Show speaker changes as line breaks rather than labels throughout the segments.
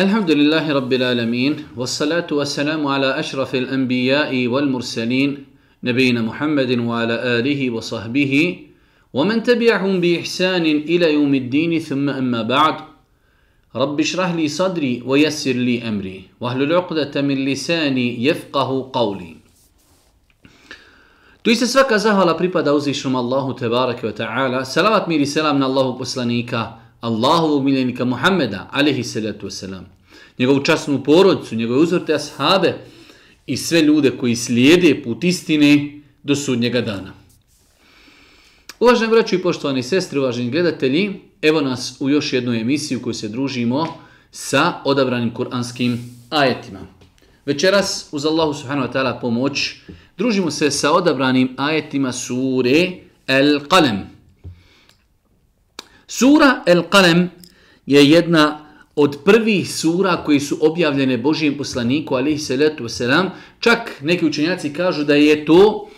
الحمد لله رب العالمين والصلاة والسلام على أشرف الأنبياء والمرسلين نبينا محمد وعلى آله وصحبه ومن تبعهم بإحسان إلى يوم الدين ثم أما بعد رب اشرح لي صدري ويسر لي أمري واهل العقدة من لساني يفقه قولي Tu se svaka zahvala pripada uzvišnom Allahu Tebareke ve Ta'ala. Salavat mir i selam na Allahu poslanika, Allahovog miljenika Muhammeda, alihi salatu wasalam. Njegovu časnu porodcu, njegove uzvrte ashabe i sve ljude koji slijede put istine do sudnjega dana. Uvaženi braću i poštovani sestri, uvaženi gledatelji, evo nas u još jednu emisiju koju se družimo sa odabranim kuranskim ajetima. Večeras, uz Allahu subhanahu wa ta'ala pomoć, družimo se sa odabranim ajetima sure El Qalem. Sura El Qalem je jedna od prvih sura koji su objavljene Božijem poslaniku, alihi salatu wasalam, čak neki učenjaci kažu da je to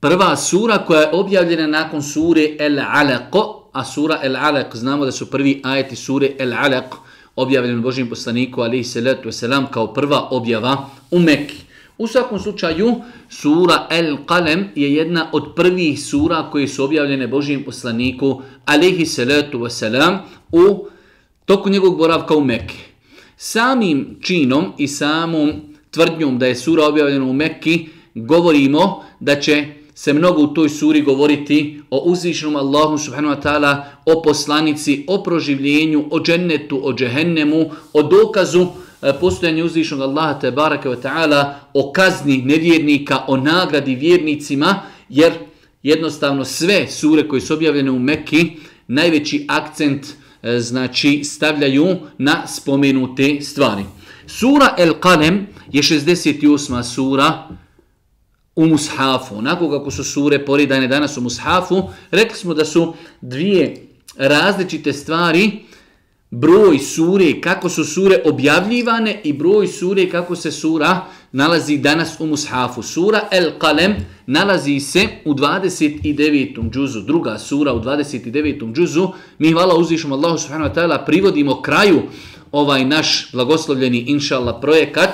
prva sura koja je objavljena nakon sure El Alaq, a sura El Alaq, znamo da su prvi ajeti sure El Alaq objavljeni Božijem poslaniku, alihi salatu wasalam, kao prva objava u Mekki. U svakom slučaju, sura El Qalem je jedna od prvih sura koje su objavljene Božijem poslaniku, alihi salatu wasalam, u toku njegovog boravka u Mekke. Samim činom i samom tvrdnjom da je sura objavljena u Mekki, govorimo da će se mnogo u toj suri govoriti o uzvišenom Allahu subhanahu wa ta'ala, o poslanici, o proživljenju, o džennetu, o džehennemu, o dokazu E, postojanje uzvišnog uzvišenog Allaha te baraka ve ta'ala, o kazni nevjernika, o nagradi vjernicima, jer jednostavno sve sure koje su objavljene u Mekki, najveći akcent e, znači stavljaju na spomenute stvari. Sura El Qalem je 68. sura u Mushafu. Onako kako su sure poridane danas u Mushafu, rekli smo da su dvije različite stvari, broj sure, kako su sure objavljivane i broj sure kako se sura nalazi danas u Mushafu. Sura El Qalem nalazi se u 29. džuzu, druga sura u 29. džuzu. Mi hvala uzvišom Allahu subhanahu wa ta'ala privodimo kraju ovaj naš blagoslovljeni inšallah projekat.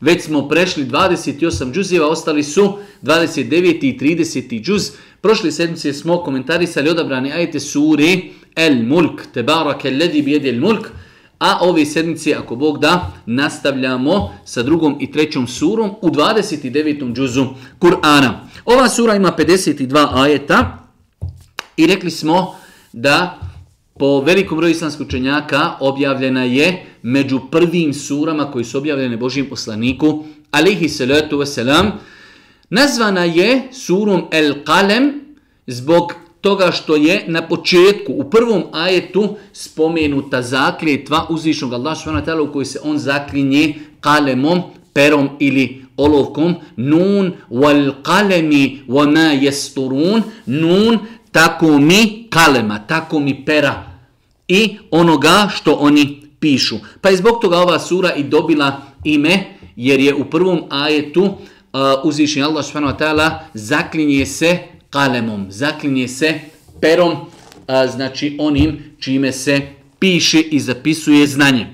Već smo prešli 28 džuzeva, ostali su 29. i 30. džuz. Prošli sedmice smo komentarisali odabrani ajete sure El Mulk, Tebarake Ledi Bijedi El Mulk, A ove sedmice, ako Bog da, nastavljamo sa drugom i trećom surom u 29. džuzu Kur'ana. Ova sura ima 52 ajeta i rekli smo da po velikom broju islamskog učenjaka objavljena je među prvim surama koji su objavljene Božijem poslaniku, alihi salatu wasalam, nazvana je surom El Qalem zbog toga što je na početku, u prvom ajetu, spomenuta zakljetva uzvišnog Allah s.w.t. u kojoj se on zaklinje kalemom, perom ili olovkom. Nun wal kalemi wa ma jesturun. Nun tako mi kalema, tako mi pera. I onoga što oni pišu. Pa je zbog toga ova sura i dobila ime, jer je u prvom ajetu uh, uzvišnji Allah s.w.t. zaklinje se kalemom, zaklinje se perom, a, znači onim čime se piše i zapisuje znanje.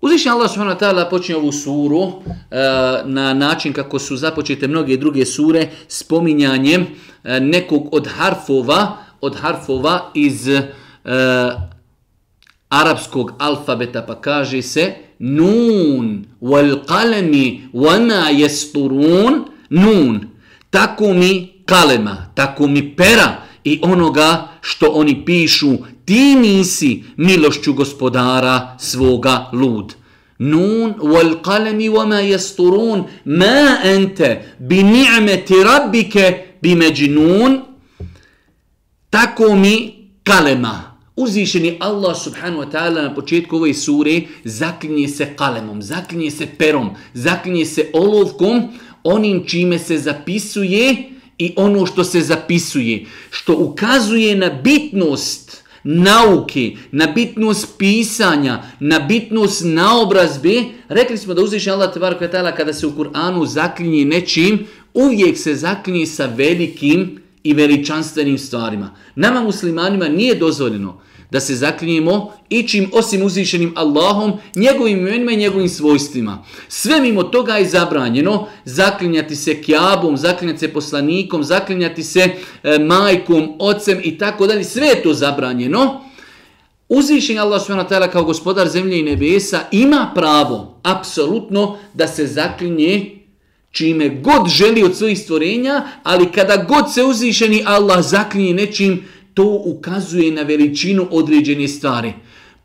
Uzvišnji Allah subhanahu wa ta'ala počinje ovu suru na način kako su započete mnoge druge sure spominjanjem nekog od harfova, od harfova iz a, arapskog alfabeta pa kaže se nun wal qalami wama yasturun nun tako mi kalema, tako mi pera i onoga što oni pišu, ti nisi milošću gospodara svoga lud. Nun wal qalami wama yasturun. Ma anta bi ni'mati rabbike bi majnun. Tako mi kalema. Uzvišeni Allah subhanahu wa ta'ala na početku ove sure zaklinje se kalemom, zaklinje se perom, zaklinje se olovkom, onim čime se zapisuje i ono što se zapisuje, što ukazuje na bitnost nauke, na bitnost pisanja, na bitnost naobrazbe, rekli smo da uzviše Allah tebara kvetala kada se u Kur'anu zaklinje nečim, uvijek se zaklinje sa velikim i veličanstvenim stvarima. Nama muslimanima nije dozvoljeno da se zaklinjemo ičim osim uzvišenim Allahom, njegovim imenima i njegovim svojstvima. Sve mimo toga je zabranjeno zaklinjati se kjabom, zaklinjati se poslanikom, zaklinjati se e, majkom, ocem i tako dalje. Sve je to zabranjeno. Uzvišen Allah s.w.t. kao gospodar zemlje i nebesa ima pravo, apsolutno, da se zaklinje čime god želi od svojih stvorenja, ali kada god se uzvišeni Allah zaklinje nečim, to ukazuje na veličinu određene stvari.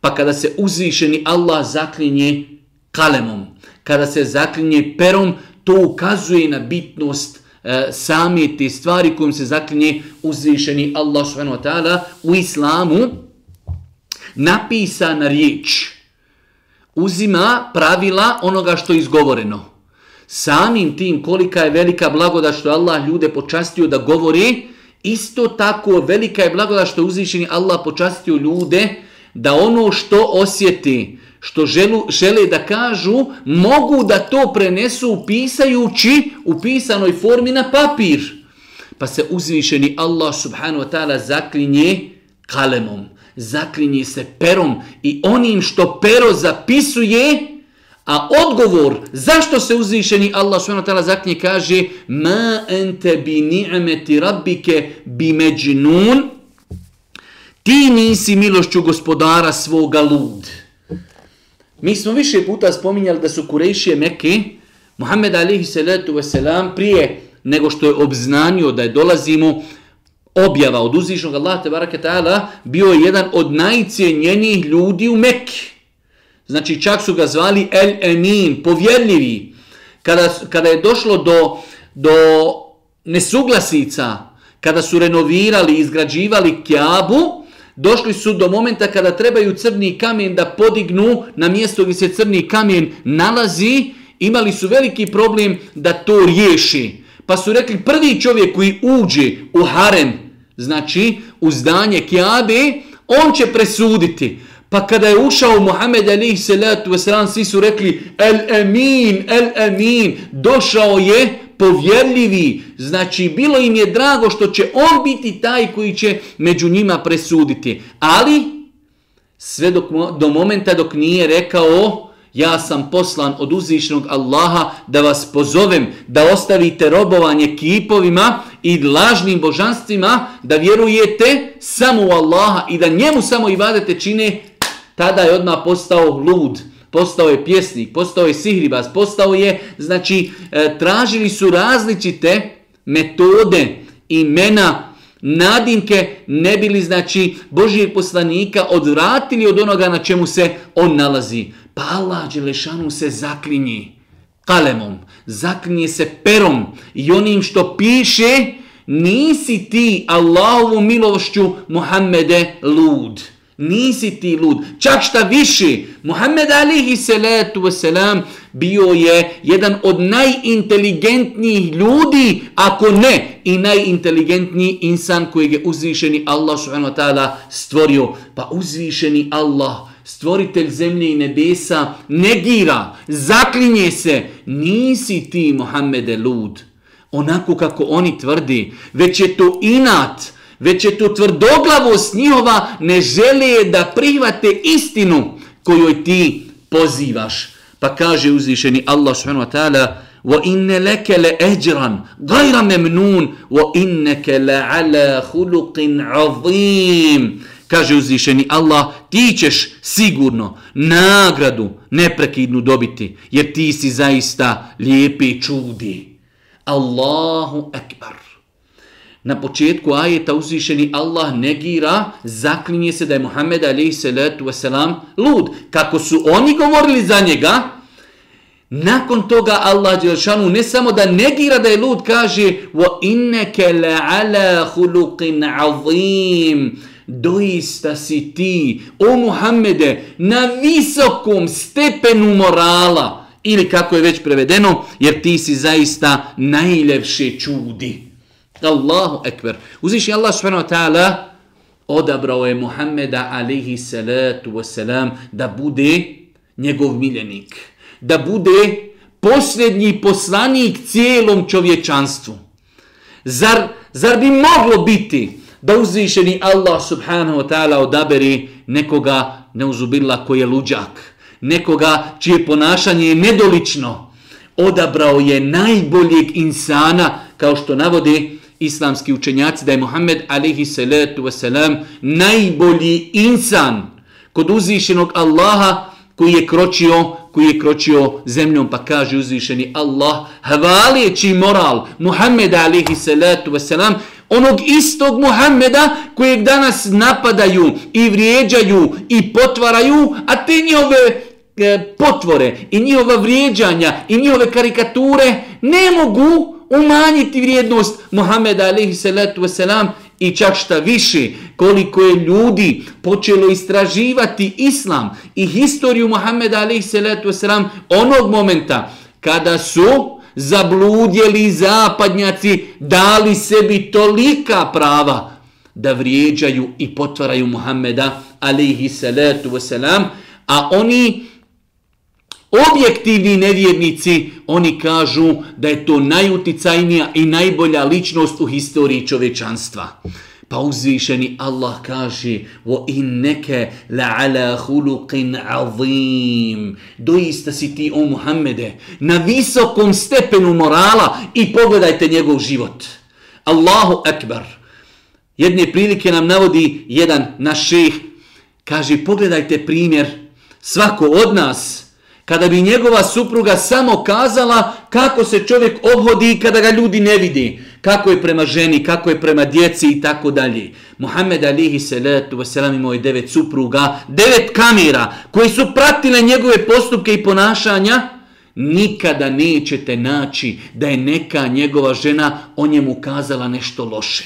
Pa kada se uzvišeni Allah zaklinje kalemom, kada se zaklinje perom, to ukazuje na bitnost e, same te stvari kojim se zaklinje uzvišeni Allah s.w.t. u islamu. Napisana riječ uzima pravila onoga što je izgovoreno. Samim tim kolika je velika blagoda što Allah ljude počastio da govori, Isto tako velika je blagodat što uzvišeni Allah počastio ljude da ono što osjeti, što želu, žele da kažu, mogu da to prenesu pisajući u pisanoj formi na papir. Pa se uzvišeni Allah subhanahu wa ta'ala zaklinje kalemom, zaklinje se perom i onim što pero zapisuje, A odgovor zašto se uzvišeni Allah subhanahu wa ta'ala zaknje kaže ma ente bi ni'meti rabbike bi međnun ti nisi milošću gospodara svoga lud. Mi smo više puta spominjali da su Kurejšije Mekke, Muhammed alihi salatu wasalam, prije nego što je obznanio da je dolazimo objava od uzvišnog Allaha tebaraka ta'ala, bio je jedan od najcijenjenijih ljudi u Mekke. Znači čak su ga zvali El Emin, povjerljivi. Kada, kada je došlo do, do nesuglasica, kada su renovirali, izgrađivali Kjabu, došli su do momenta kada trebaju crni kamen da podignu na mjesto gdje se crni kamen nalazi, imali su veliki problem da to riješi. Pa su rekli prvi čovjek koji uđe u harem, znači u zdanje Kjabe, on će presuditi. Pa kada je ušao Muhammed alihi salatu wasalam, svi su rekli el emin, el emin, došao je povjerljivi. Znači, bilo im je drago što će on biti taj koji će među njima presuditi. Ali, sve dok, do momenta dok nije rekao, ja sam poslan od uzvišnog Allaha da vas pozovem da ostavite robovanje kipovima i lažnim božanstvima, da vjerujete samo u Allaha i da njemu samo i vadete čine tada je odmah postao lud, postao je pjesnik, postao je sihribas, postao je, znači, e, tražili su različite metode, imena, nadimke, ne bili, znači, Božijeg poslanika odvratili od onoga na čemu se on nalazi. Pa Allah Đelešanu se zaklinji kalemom, zaklinje se perom i onim što piše, nisi ti Allahovu milošću Muhammede lud. Nisi ti lud. Čak šta više, Muhammed alihi salatu wasalam bio je jedan od najinteligentnijih ljudi, ako ne i najinteligentniji insan kojeg je uzvišeni Allah subhanahu wa ta'ala stvorio. Pa uzvišeni Allah, stvoritelj zemlje i nebesa, negira, zaklinje se, nisi ti Muhammede lud. Onako kako oni tvrdi, već je to inat, već je to tvrdoglavost njihova, ne žele da prihvate istinu koju ti pozivaš. Pa kaže uzvišeni Allah subhanahu wa ta'ala وَإِنَّ لَكَ لَأَجْرًا غَيْرَ مَمْنُونَ وَإِنَّكَ لَعَلَى خُلُقٍ عَظِيمٍ Kaže uzvišeni Allah, ti ćeš sigurno nagradu neprekidnu dobiti, jer ti si zaista lijepi čudi. Allahu ekbar. Na početku ajeta uzvišeni Allah negira, zaklinje se da je Muhammed alaihi salatu wasalam lud. Kako su oni govorili za njega, nakon toga Allah Đelšanu ne samo da negira da je lud, kaže وَإِنَّكَ لَعَلَى خُلُقٍ عَظِيمٍ Doista si ti, o Muhammede, na visokom stepenu morala. Ili kako je već prevedeno, jer ti si zaista najljepše čudi. Allahu ekber. Uzviši Allah subhanahu wa ta'ala odabrao je Muhammeda alihi salatu wasalam da bude njegov miljenik. Da bude posljednji poslanik cijelom čovječanstvu. Zar, zar bi moglo biti da uzvišeni Allah subhanahu wa ta'ala odaberi nekoga neuzubila koji je luđak, nekoga čije ponašanje je nedolično, odabrao je najboljeg insana, kao što navodi islamski učenjaci, da je Muhammed alaihi salatu wasalam najbolji insan kod uzvišenog Allaha koji je kročio koji je kročio zemljom pa kaže uzvišeni Allah hvalijeći moral Muhammed alaihi salatu wasalam onog istog Muhammeda kojeg danas napadaju i vrijeđaju i potvaraju a te njihove e, potvore i njihova vrijeđanja i njihove karikature ne mogu umanjiti vrijednost Muhammeda alaihi salatu wasalam i čak šta više koliko je ljudi počelo istraživati islam i historiju Muhammeda alaihi salatu wasalam onog momenta kada su zabludjeli zapadnjaci dali sebi tolika prava da vrijeđaju i potvaraju Muhammeda alaihi salatu wasalam a oni Objektivni nevjernici, oni kažu da je to najuticajnija i najbolja ličnost u historiji čovečanstva. Pa uzvišeni Allah kaže wa inneke la'ala huluqin azim. Doista si ti, o Muhammede, na visokom stepenu morala i pogledajte njegov život. Allahu akbar. Jedne prilike nam navodi jedan naš šeh. Kaže, pogledajte primjer svako od nas kada bi njegova supruga samo kazala kako se čovjek obhodi kada ga ljudi ne vidi, kako je prema ženi, kako je prema djeci i tako dalje. Muhammed alihi salatu wasalam imao je devet supruga, devet kamera koji su pratile njegove postupke i ponašanja, nikada nećete naći da je neka njegova žena o njemu kazala nešto loše.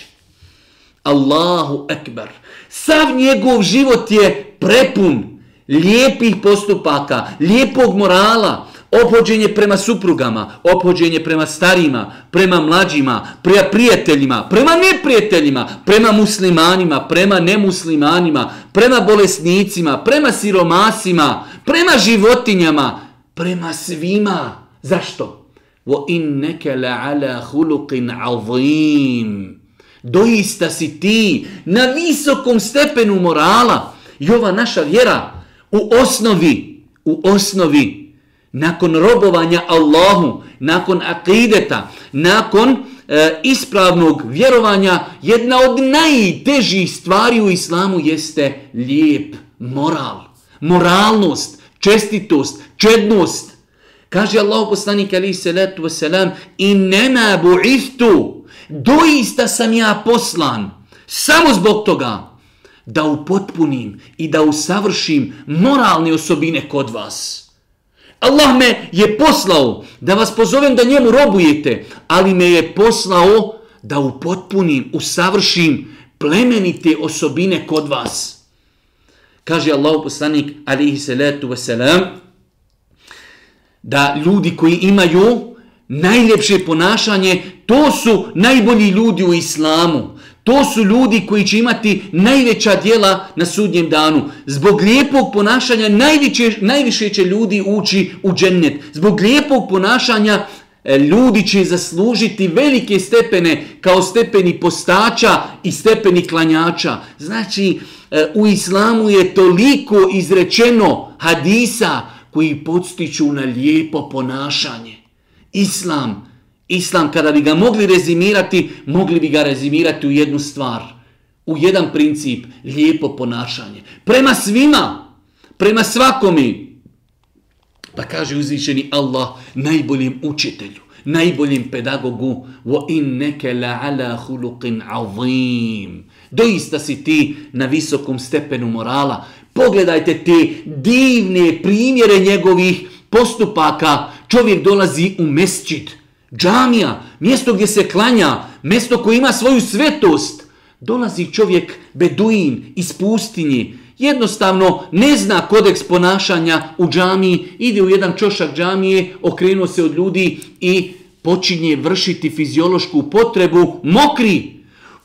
Allahu ekbar. Sav njegov život je prepun lijepih postupaka, lijepog morala, opođenje prema suprugama, opođenje prema starima, prema mlađima, prema prijateljima, prema neprijateljima, prema muslimanima, prema nemuslimanima, prema bolesnicima, prema siromasima, prema životinjama, prema svima. Zašto? Wa innaka la'ala khuluqin 'azim. Doista si ti na visokom stepenu morala. I ova naša vjera, u osnovi, u osnovi, nakon robovanja Allahu, nakon akideta, nakon e, ispravnog vjerovanja, jedna od najtežih stvari u islamu jeste lijep moral, moralnost, čestitost, čednost. Kaže Allah poslanik ali se letu wasalam, i nema bu'iftu, doista sam ja poslan, samo zbog toga, da upotpunim i da usavršim moralne osobine kod vas. Allah me je poslao da vas pozovem da njemu robujete, ali me je poslao da upotpunim, usavršim plemenite osobine kod vas. Kaže Allah poslanik alihi salatu wasalam da ljudi koji imaju najljepše ponašanje, to su najbolji ljudi u islamu. To su ljudi koji će imati najveća dijela na sudnjem danu. Zbog lijepog ponašanja najviše, najviše će ljudi ući u džennet. Zbog lijepog ponašanja e, ljudi će zaslužiti velike stepene kao stepeni postača i stepeni klanjača. Znači, e, u islamu je toliko izrečeno hadisa koji podstiču na lijepo ponašanje. Islam Islam, kada bi ga mogli rezimirati, mogli bi ga rezimirati u jednu stvar. U jedan princip, lijepo ponašanje. Prema svima, prema svakomi. Pa kaže uzvišeni Allah najboljem učitelju, najboljem pedagogu, وَإِنَّكَ لَعَلَى خُلُقٍ la ala azim. Doista si ti na visokom stepenu morala. Pogledajte te divne primjere njegovih postupaka. Čovjek dolazi u mesčit, džamija, mjesto gdje se klanja, mjesto koje ima svoju svetost, dolazi čovjek beduin iz pustinje, jednostavno ne zna kodeks ponašanja u džamiji, ide u jedan čošak džamije, okrenuo se od ljudi i počinje vršiti fiziološku potrebu mokri.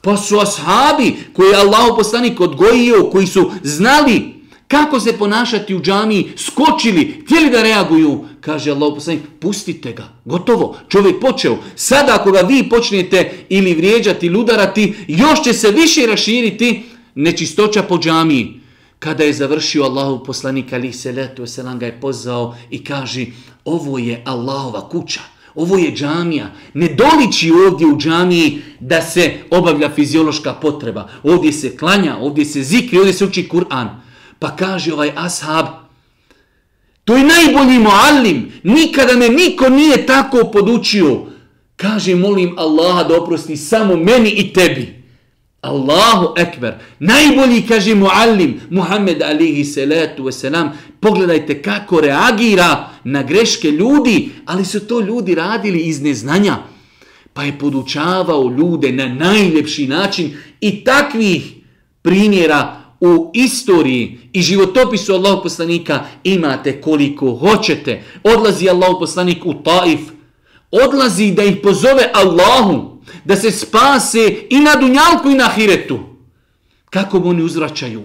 Pa su ashabi koji je Allah poslanik odgojio, koji su znali kako se ponašati u džamiji, skočili, htjeli da reaguju, kaže Allah poslanik, pustite ga, gotovo, čovjek počeo. Sada ako ga vi počnete ili vrijeđati ili udarati, još će se više raširiti nečistoća po džamiji. Kada je završio Allahov poslanik ali se letu selam ga je pozvao i kaže ovo je Allahova kuća. Ovo je džamija. Ne doliči ovdje u džamiji da se obavlja fiziološka potreba. Ovdje se klanja, ovdje se zikri, ovdje se uči Kur'an. Pa kaže ovaj ashab, to je najbolji muallim. Nikada me niko nije tako podučio. Kaže, molim Allaha da oprosti samo meni i tebi. Allahu ekber. Najbolji, kaže muallim, Muhammed alihi salatu wasalam, pogledajte kako reagira na greške ljudi, ali su to ljudi radili iz neznanja. Pa je podučavao ljude na najljepši način i takvih primjera u istoriji i životopisu Allahog poslanika imate koliko hoćete. Odlazi Allahog poslanik u Taif, odlazi da ih pozove Allahu, da se spase i na dunjalku i na hiretu. Kako mu oni uzvraćaju?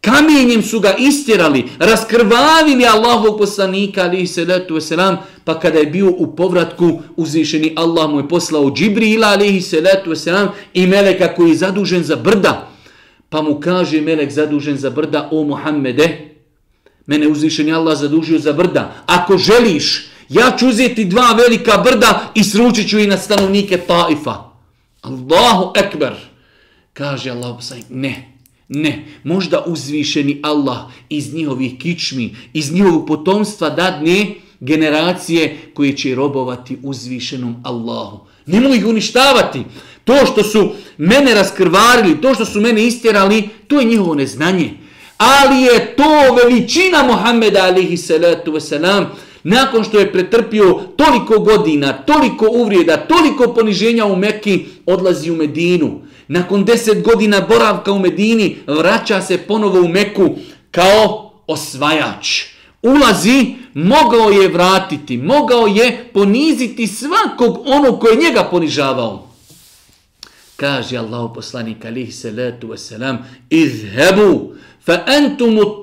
Kamenjem su ga istjerali, raskrvavili Allahov poslanika, ali se letu veselam, pa kada je bio u povratku uzvišeni, Allah mu je poslao Džibrila, ali se letu veselam, i meleka koji je zadužen za brda. Pa mu kaže melek zadužen za brda, o Muhammede, mene uzvišeni Allah zadužio za brda. Ako želiš, ja ću uzeti dva velika brda i sručit ću i na stanovnike Taifa. Allahu ekber. Kaže Allah, ne, ne, možda uzvišeni Allah iz njihovih kičmi, iz njihovog potomstva dadne generacije koje će robovati uzvišenom Allahu. Nemoj ih uništavati. To što su mene raskrvarili, to što su mene istjerali, to je njihovo neznanje. Ali je to veličina Muhammeda alihi salatu wasalam, nakon što je pretrpio toliko godina, toliko uvrijeda, toliko poniženja u Mekki, odlazi u Medinu. Nakon deset godina boravka u Medini, vraća se ponovo u Meku kao osvajač. Ulazi, mogao je vratiti, mogao je poniziti svakog onog koje njega ponižavao. Kaže Allah poslanik alihi salatu wasalam, izhebu, fa entumu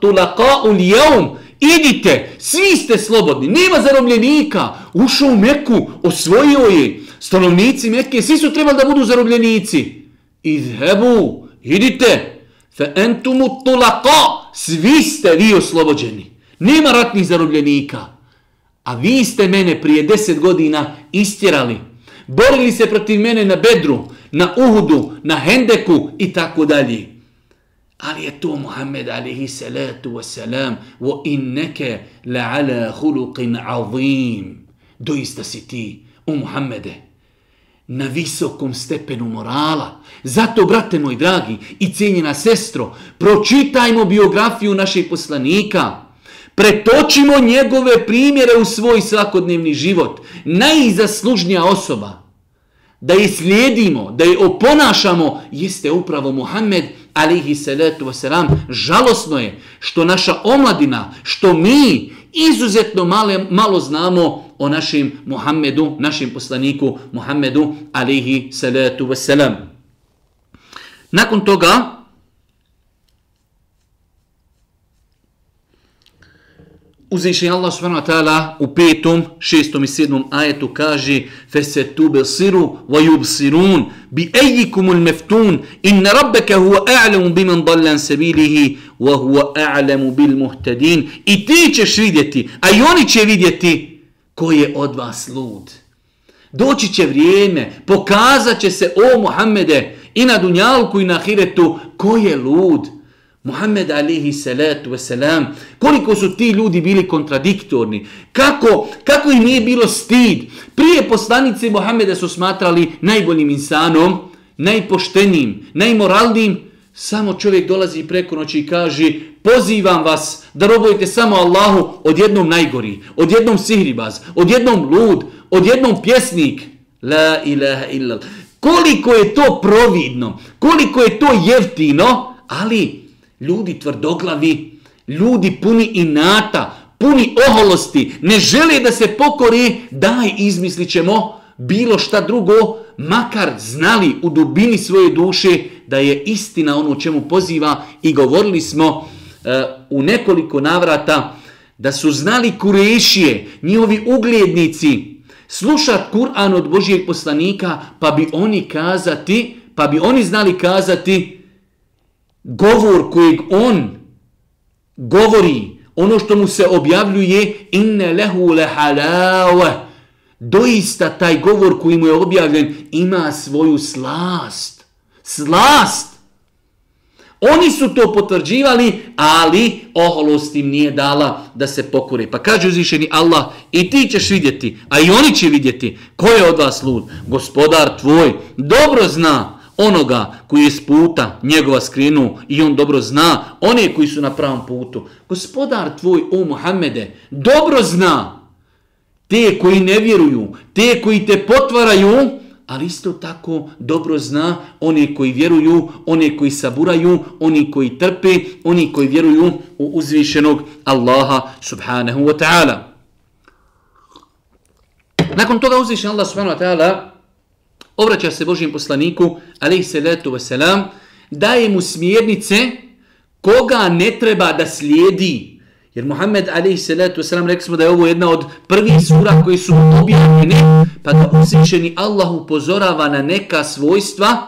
tulaqa'u l-jevm, Idite, svi ste slobodni, nema zarobljenika. Ušao u Meku, osvojio je. Stanovnici Mekke, svi su trebali da budu zarobljenici. Izhebu, idite. fa entumu tulaka, svi ste vi oslobođeni. Nema ratnih zarobljenika. A vi ste mene prije deset godina istjerali. Borili se protiv mene na Bedru, na Uhudu, na Hendeku i tako dalje. Ali je to Muhammed alihi salatu wasalam wa inneke la'ala huluqin azim. Doista si ti, o Muhammede, na visokom stepenu morala. Zato, brate moj dragi i cijenjena sestro, pročitajmo biografiju našeg poslanika. Pretočimo njegove primjere u svoj svakodnevni život. Najzaslužnija osoba da je slijedimo, da je oponašamo, jeste upravo Muhammed alihi salatu wasalam, žalosno je što naša omladina, što mi izuzetno male, malo znamo o našem Muhammedu, našim poslaniku Muhammedu alihi salatu wasalam. Nakon toga, Uzvišen Allah subhanahu wa ta'ala u petom, šestom i sedmom ajetu kaže Fese tu besiru wa yubsirun bi ejikumul meftun inna rabbeka huwa a'lamu biman dallan sabilihi wa huwa a'lamu bil muhtadin i ti ćeš vidjeti, a i oni će vidjeti ko je od vas lud. Doći će vrijeme, pokazat će se o Muhammede i na dunjalku i na ahiretu ko je lud. Muhammed alihi salatu wasalam, koliko su ti ljudi bili kontradiktorni, kako, kako im nije bilo stid. Prije poslanice Muhammeda su smatrali najboljim insanom, najpoštenim, najmoralnim, samo čovjek dolazi preko noći i kaže pozivam vas da robujete samo Allahu odjednom najgori, odjednom sihribaz, odjednom lud, odjednom pjesnik. La ilaha illa. Koliko je to providno, koliko je to jeftino, ali ljudi tvrdoglavi, ljudi puni inata, puni oholosti, ne žele da se pokori, daj izmislit ćemo bilo šta drugo, makar znali u dubini svoje duše da je istina ono čemu poziva i govorili smo e, u nekoliko navrata da su znali kurešije, njihovi uglednici, slušat Kur'an od Božijeg poslanika, pa bi oni kazati, pa bi oni znali kazati, govor kojeg on govori, ono što mu se objavljuje, inne lehu lehalave, doista taj govor koji mu je objavljen ima svoju slast. Slast! Oni su to potvrđivali, ali oholost im nije dala da se pokore. Pa kaže uzvišeni Allah, i ti ćeš vidjeti, a i oni će vidjeti, ko je od vas lud? Gospodar tvoj dobro zna onoga koji je s puta njegova skrinu i on dobro zna one koji su na pravom putu. Gospodar tvoj, o Muhammede, dobro zna te koji ne vjeruju, te koji te potvaraju, ali isto tako dobro zna one koji vjeruju, one koji saburaju, oni koji trpe, oni koji vjeruju u uzvišenog Allaha subhanahu wa ta'ala. Nakon toga uzvišen Allah subhanahu wa ta'ala obraća se Božijem poslaniku, alaihi salatu wasalam, daje mu smjernice koga ne treba da slijedi, Jer Muhammed alaihi salatu wasalam rekli smo da je ovo jedna od prvih sura koji su objavljene, pa da uzvišeni Allah upozorava na neka svojstva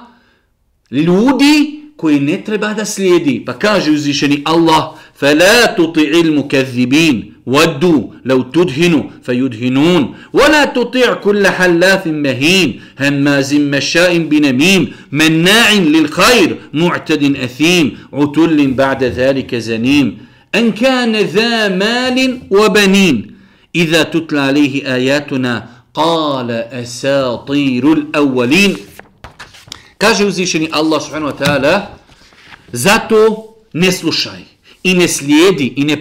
ljudi koji ne treba da slijedi. Pa kaže uzvišeni Allah, فَلَا تُطِعِ الْمُكَذِّبِينَ وَدُّوا لَوْ تُدْهِنُوا فَيُدْهِنُونَ. وَلَا تُطِعْ كُلَّ حَلَّافٍ مَهِينَ هَمَّازٍ مَشَّاءٍ بِنَمِيمٍ مَنَّاعٍ لِلْخَيْرِ مُعْتَدٍ أَثِيمٍ عُتُلٍ بَعْدَ ذَلِكَ زَنِيمٍ. أن كان ذا مال وبنين. إذا تتلى عليه آياتنا قال أساطير الأولين. Kaže uzvišeni Allah subhanahu wa ta'ala zato ne slušaj i ne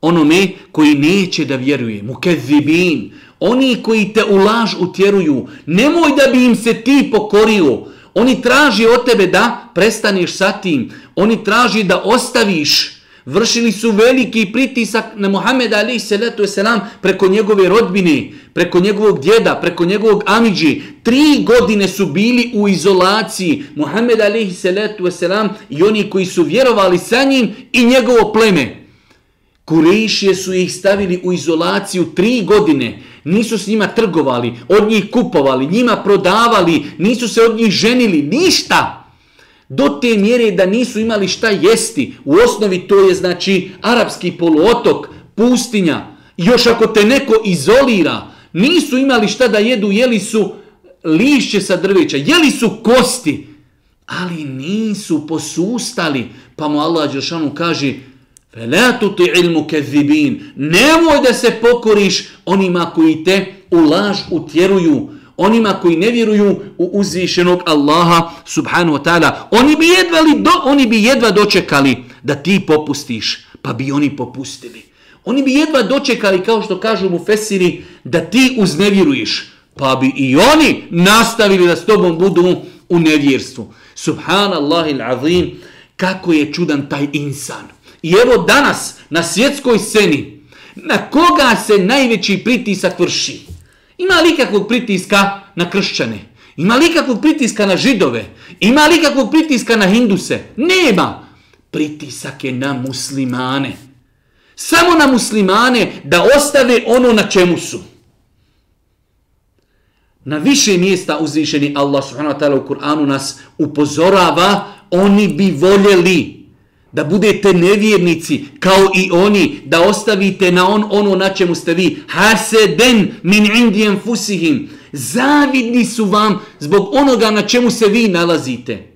onome koji neće da vjeruje. Mukezibin, oni koji te u laž utjeruju, nemoj da bi im se ti pokorio. Oni traži od tebe da prestaneš sa tim. Oni traži da ostaviš vršili su veliki pritisak na Muhammed Ali salatu selam preko njegove rodbine, preko njegovog djeda, preko njegovog amidži. Tri godine su bili u izolaciji Muhammed Ali salatu selam i oni koji su vjerovali sa njim i njegovo pleme. Kurešije su ih stavili u izolaciju tri godine. Nisu s njima trgovali, od njih kupovali, njima prodavali, nisu se od njih ženili, ništa do te mjere da nisu imali šta jesti. U osnovi to je znači arapski poluotok, pustinja. Još ako te neko izolira, nisu imali šta da jedu, jeli su lišće sa drveća, jeli su kosti, ali nisu posustali. Pa mu Allah Đelšanu kaže, Fela tuti ilmu kezibin, nemoj da se pokoriš onima koji te u laž utjeruju, onima koji ne vjeruju u uzvišenog Allaha subhanahu wa ta'ala. Oni bi jedva do, oni bi jedva dočekali da ti popustiš, pa bi oni popustili. Oni bi jedva dočekali, kao što kažu mu Fesiri, da ti uznevjeruješ, pa bi i oni nastavili da s tobom budu u nevjerstvu. Subhanallahi l'azim, kako je čudan taj insan. I evo danas, na svjetskoj sceni, na koga se najveći pritisak vrši? Ima li kakvog pritiska na kršćane? Ima li kakvog pritiska na židove? Ima li kakvog pritiska na hinduse? Nema. Pritisak je na muslimane. Samo na muslimane da ostave ono na čemu su. Na više mjesta uzvišeni Allah subhanahu wa ta'ala u Kur'anu nas upozorava oni bi voljeli da budete nevjernici kao i oni, da ostavite na on ono na čemu ste vi. Haseden min indijem fusihim. Zavidni su vam zbog onoga na čemu se vi nalazite.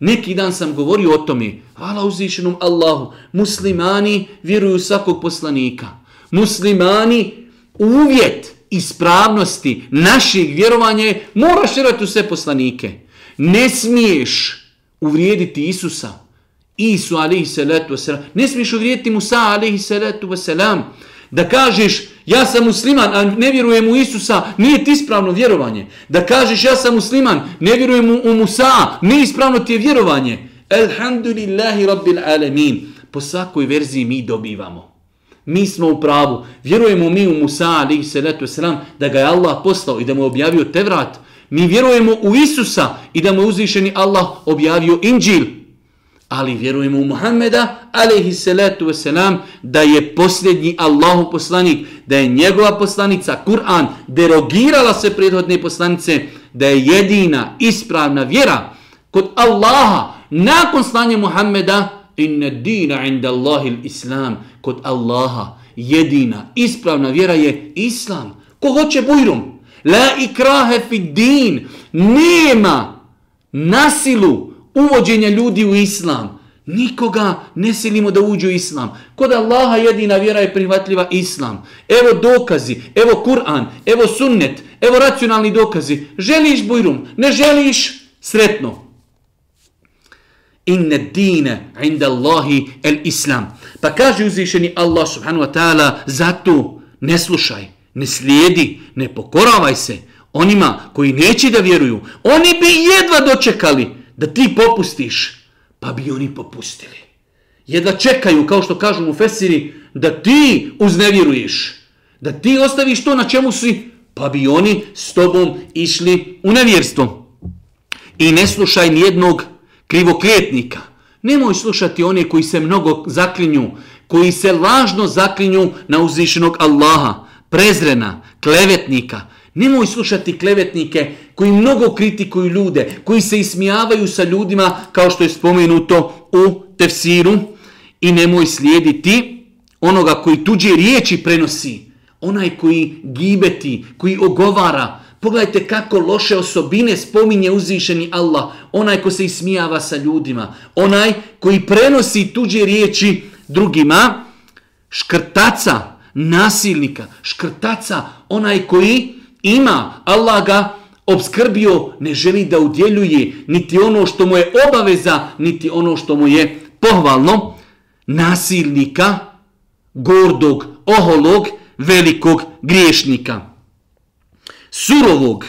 Neki dan sam govorio o tome. Hvala uzvišenom Allahu. Muslimani vjeruju svakog poslanika. Muslimani uvjet ispravnosti naših vjerovanja je moraš vjerovati u sve poslanike. Ne smiješ uvrijediti Isusa. Isu alihi salatu wasalam. Ne smiješ uvrijediti Musa alihi salatu wasalam. Da kažeš ja sam musliman, a ne vjerujem u Isusa, nije ti ispravno vjerovanje. Da kažeš ja sam musliman, ne vjerujem u Musa, nije ispravno ti je vjerovanje. Elhamdulillahi rabbil alamin. Po svakoj verziji mi dobivamo. Mi smo u pravu. Vjerujemo mi u Musa alihi salatu wasalam da ga je Allah poslao i da mu objavio Tevrat. Mi vjerujemo u Isusa i da mu je uzvišeni Allah objavio Inđil ali vjerujemo u Muhammeda, alaihi salatu wasalam, da je posljednji Allahu poslanik, da je njegova poslanica, Kur'an, derogirala se prethodne poslanice, da je jedina ispravna vjera kod Allaha, nakon slanja Muhammeda, inna dina inda Allahi islam, kod Allaha, jedina, ispravna vjera je islam. Ko hoće bujrum? La ikrahe fi din, nema nasilu uvođenja ljudi u islam. Nikoga ne silimo da uđu u islam. Kod Allaha jedina vjera je prihvatljiva islam. Evo dokazi, evo Kur'an, evo sunnet, evo racionalni dokazi. Želiš bujrum, ne želiš, sretno. Inne dine inda Allahi el islam. Pa kaže uzvišeni Allah subhanahu wa ta'ala, zato ne slušaj, ne slijedi, ne pokoravaj se onima koji neće da vjeruju. Oni bi jedva dočekali da ti popustiš pa bi oni popustili. Jedva čekaju, kao što kažu mu Fesiri, da ti uznevjeruješ, da ti ostaviš to na čemu si, pa bi oni s tobom išli u nevjerstvo. I ne slušaj nijednog krivoklijetnika. Nemoj slušati one koji se mnogo zaklinju, koji se lažno zaklinju na uzvišenog Allaha, prezrena, klevetnika, Nemoj slušati klevetnike koji mnogo kritikuju ljude, koji se ismijavaju sa ljudima kao što je spomenuto u tefsiru. I nemoj slijediti onoga koji tuđe riječi prenosi, onaj koji gibeti, koji ogovara. Pogledajte kako loše osobine spominje uzvišeni Allah, onaj ko se ismijava sa ljudima, onaj koji prenosi tuđe riječi drugima, škrtaca, nasilnika, škrtaca, onaj koji ima, Allah ga obskrbio, ne želi da udjeljuje niti ono što mu je obaveza, niti ono što mu je pohvalno, nasilnika, gordog, oholog, velikog griješnika. Surovog,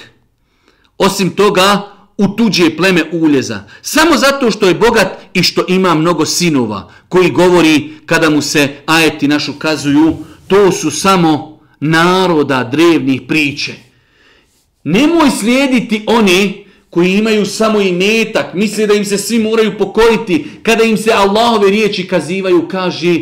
osim toga, u tuđe pleme uljeza. Samo zato što je bogat i što ima mnogo sinova, koji govori kada mu se ajeti našu kazuju, to su samo naroda drevnih priče. Nemoj slijediti oni koji imaju samo i metak, misle da im se svi moraju pokoriti, kada im se Allahove riječi kazivaju, kaže,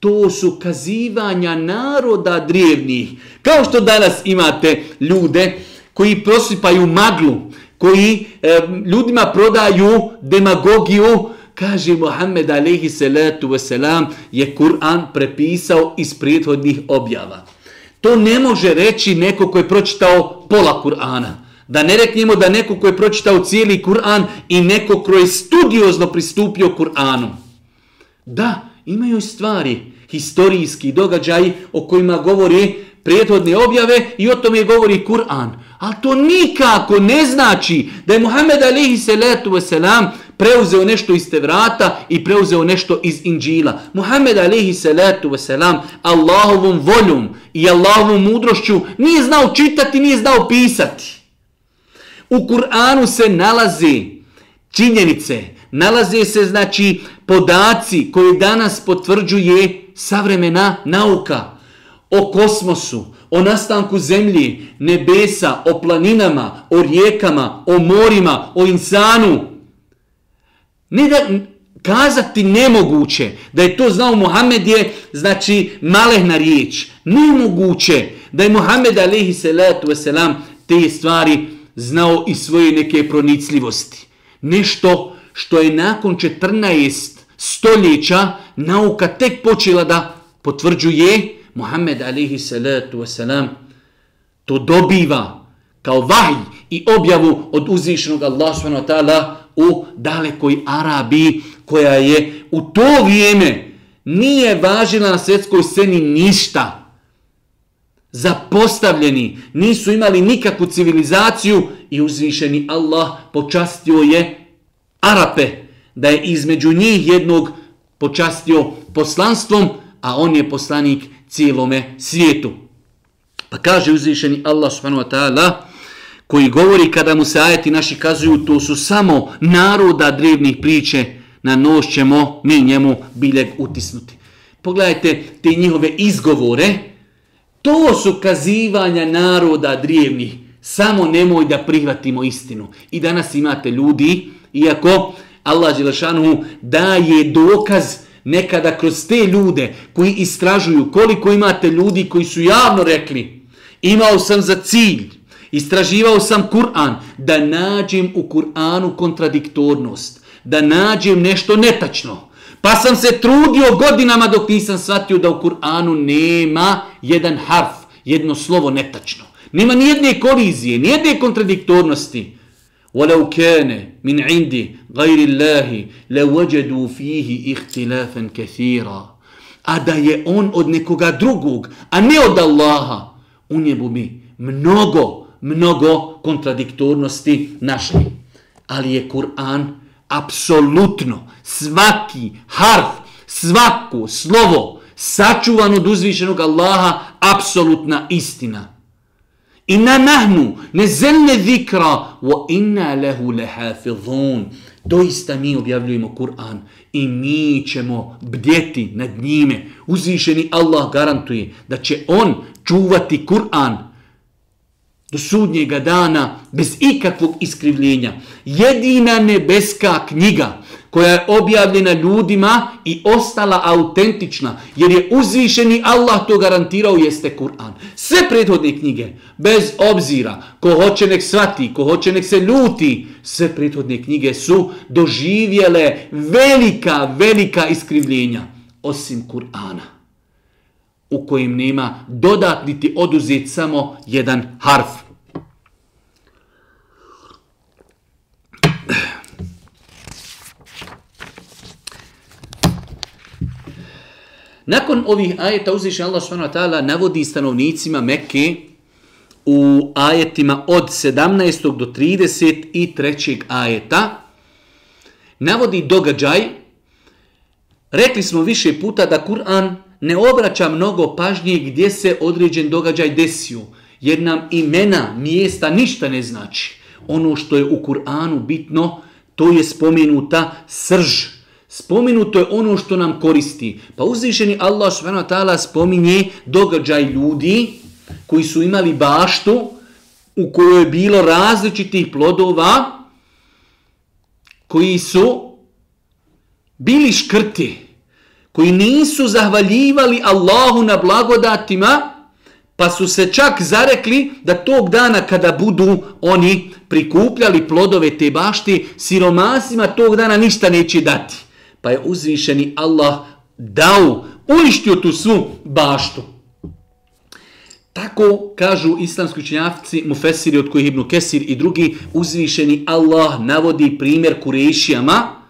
to su kazivanja naroda drevnih. Kao što danas imate ljude koji prosipaju maglu, koji e, ljudima prodaju demagogiju, kaže Muhammed alaihi salatu wasalam, je Kur'an prepisao iz prethodnih objava. To ne može reći neko ko je pročitao pola Kur'ana. Da ne reknemo da neko ko je pročitao cijeli Kur'an i neko ko je studiozno pristupio Kur'anu. Da, imaju stvari, historijski događaji o kojima govori prijethodne objave i o tome govori Kur'an. Ali to nikako ne znači da je Muhammed alihi salatu wasalam preuzeo nešto iz Tevrata i preuzeo nešto iz Inđila. Muhammed alaihi salatu wasalam Allahovom voljom i Allahovom mudrošću nije znao čitati, nije znao pisati. U Kur'anu se nalazi činjenice, nalaze se znači podaci koji danas potvrđuje savremena nauka o kosmosu, o nastanku zemlji, nebesa, o planinama, o rijekama, o morima, o insanu, Ne da kazati nemoguće da je to znao Muhammed je znači malehna riječ. Nemoguće da je Muhammed alaihi salatu wasalam te stvari znao i svoje neke pronicljivosti. Nešto što je nakon 14 stoljeća nauka tek počela da potvrđuje Muhammed alaihi salatu wasalam to dobiva kao vahj i objavu od uzvišenog Allah subhanahu wa ta'ala u dalekoj Arabiji koja je u to vrijeme nije važila na svjetskoj sceni ništa. Zapostavljeni, nisu imali nikakvu civilizaciju i uzvišeni Allah počastio je Arape, da je između njih jednog počastio poslanstvom, a on je poslanik cijelome svijetu. Pa kaže uzvišeni Allah subhanahu wa ta'ala, koji govori kada mu se ajeti naši kazuju, to su samo naroda drevnih priče, na nož ćemo mi njemu biljeg utisnuti. Pogledajte te njihove izgovore, to su kazivanja naroda drevnih, samo nemoj da prihvatimo istinu. I danas imate ljudi, iako Allah Đelešanu daje dokaz nekada kroz te ljude koji istražuju koliko imate ljudi koji su javno rekli, imao sam za cilj, Istraživao sam Kur'an da nađem u Kur'anu kontradiktornost. da nađem nešto netačno. Pa sam se trudio godinama dok nisam shvatio da u Kur'anu nema jedan harf, jedno slovo netačno. Nema nijedne kolizije, nijedne kontradiktornosti. وَلَوْ كَانَ مِنْ عِنْدِ غَيْرِ اللَّهِ لَوَجَدُوا فِيهِ اِخْتِلَافًا كَثِيرًا A da je on od nekoga drugog, a ne od Allaha, u njebu bi mnogo, mnogo kontradiktornosti našli. Ali je Kur'an apsolutno svaki harf, svako slovo sačuvan od uzvišenog Allaha, apsolutna istina. Inna nahnu nezelne zikra wa inna lehu lehafidhun. Doista mi objavljujemo Kur'an i mi ćemo bdjeti nad njime. Uzvišeni Allah garantuje da će on čuvati Kur'an do sudnjega dana bez ikakvog iskrivljenja. Jedina nebeska knjiga koja je objavljena ljudima i ostala autentična, jer je uzvišeni Allah to garantirao, jeste Kur'an. Sve prethodne knjige, bez obzira, ko hoće nek svati, ko hoće nek se ljuti, sve prethodne knjige su doživjele velika, velika iskrivljenja, osim Kur'ana, u kojim nema dodatniti oduzeti samo jedan harf. Nakon ovih ajeta uzviše Allah s.w.t. navodi stanovnicima Mekke u ajetima od 17. do 33. ajeta navodi događaj rekli smo više puta da Kur'an ne obraća mnogo pažnje gdje se određen događaj desio jer nam imena mjesta ništa ne znači ono što je u Kur'anu bitno to je spomenuta srž Spomenuto je ono što nam koristi. Pa uzvišeni Allah subhanahu wa ta'ala spominje događaj ljudi koji su imali baštu u kojoj je bilo različitih plodova koji su bili škrti, koji nisu zahvaljivali Allahu na blagodatima, pa su se čak zarekli da tog dana kada budu oni prikupljali plodove te bašti, siromasima tog dana ništa neće dati pa je uzvišeni Allah dao, uništio tu svu baštu. Tako kažu islamski učenjavci, mufesiri od kojih Ibnu Kesir i drugi, uzvišeni Allah navodi primjer kurešijama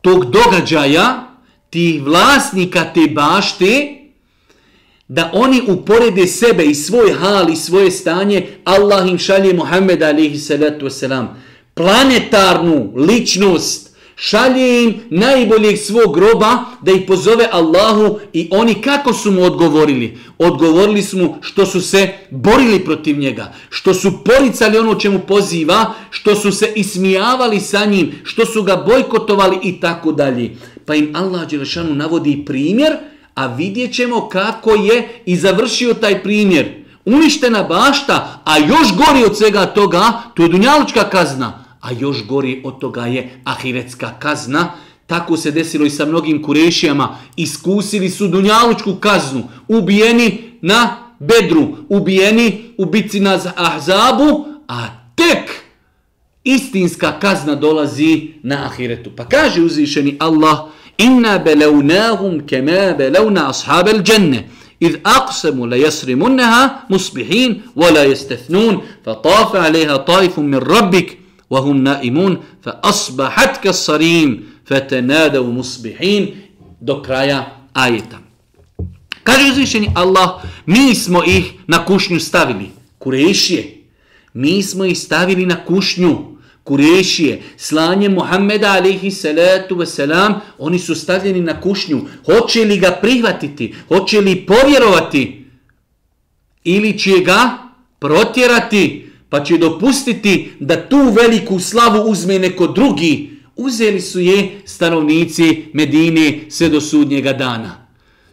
tog događaja, tih vlasnika te bašte, da oni uporede sebe i svoj hal i svoje stanje, Allah im šalje Muhammed alaihi salatu wasalam, planetarnu ličnost, šalje im najboljeg svog groba da ih pozove Allahu i oni kako su mu odgovorili? Odgovorili su mu što su se borili protiv njega, što su poricali ono čemu poziva, što su se ismijavali sa njim, što su ga bojkotovali i tako dalje. Pa im Allah Đelešanu navodi primjer, a vidjet ćemo kako je i završio taj primjer. Uništena bašta, a još gori od svega toga, to je dunjalučka kazna a još gori od toga je ahiretska kazna. Tako se desilo i sa mnogim kurešijama. Iskusili su dunjalučku kaznu. Ubijeni na bedru. Ubijeni u bici na ahzabu. A tek istinska kazna dolazi na ahiretu. Pa kaže uzvišeni Allah Inna belewnahum kema belewna ashabel dženne. إذ أقسموا ليسرمنها مصبحين ولا يستثنون فطاف عليها طائف من ربك وهم نائمون فأصبحت كالصريم فتنادوا مصبحين do kraja ajeta. Kaže uzvišeni Allah, mi smo ih na kušnju stavili. Kurešije. Mi smo ih stavili na kušnju. Kurešije. Slanje Muhammeda alihi salatu wasalam, oni su stavljeni na kušnju. Hoće li ga prihvatiti? Hoće li povjerovati? Ili će ga protjerati? Pa će dopustiti da tu veliku slavu uzme neko drugi. Uzeli su je stanovnici Medine sve do sudnjega dana.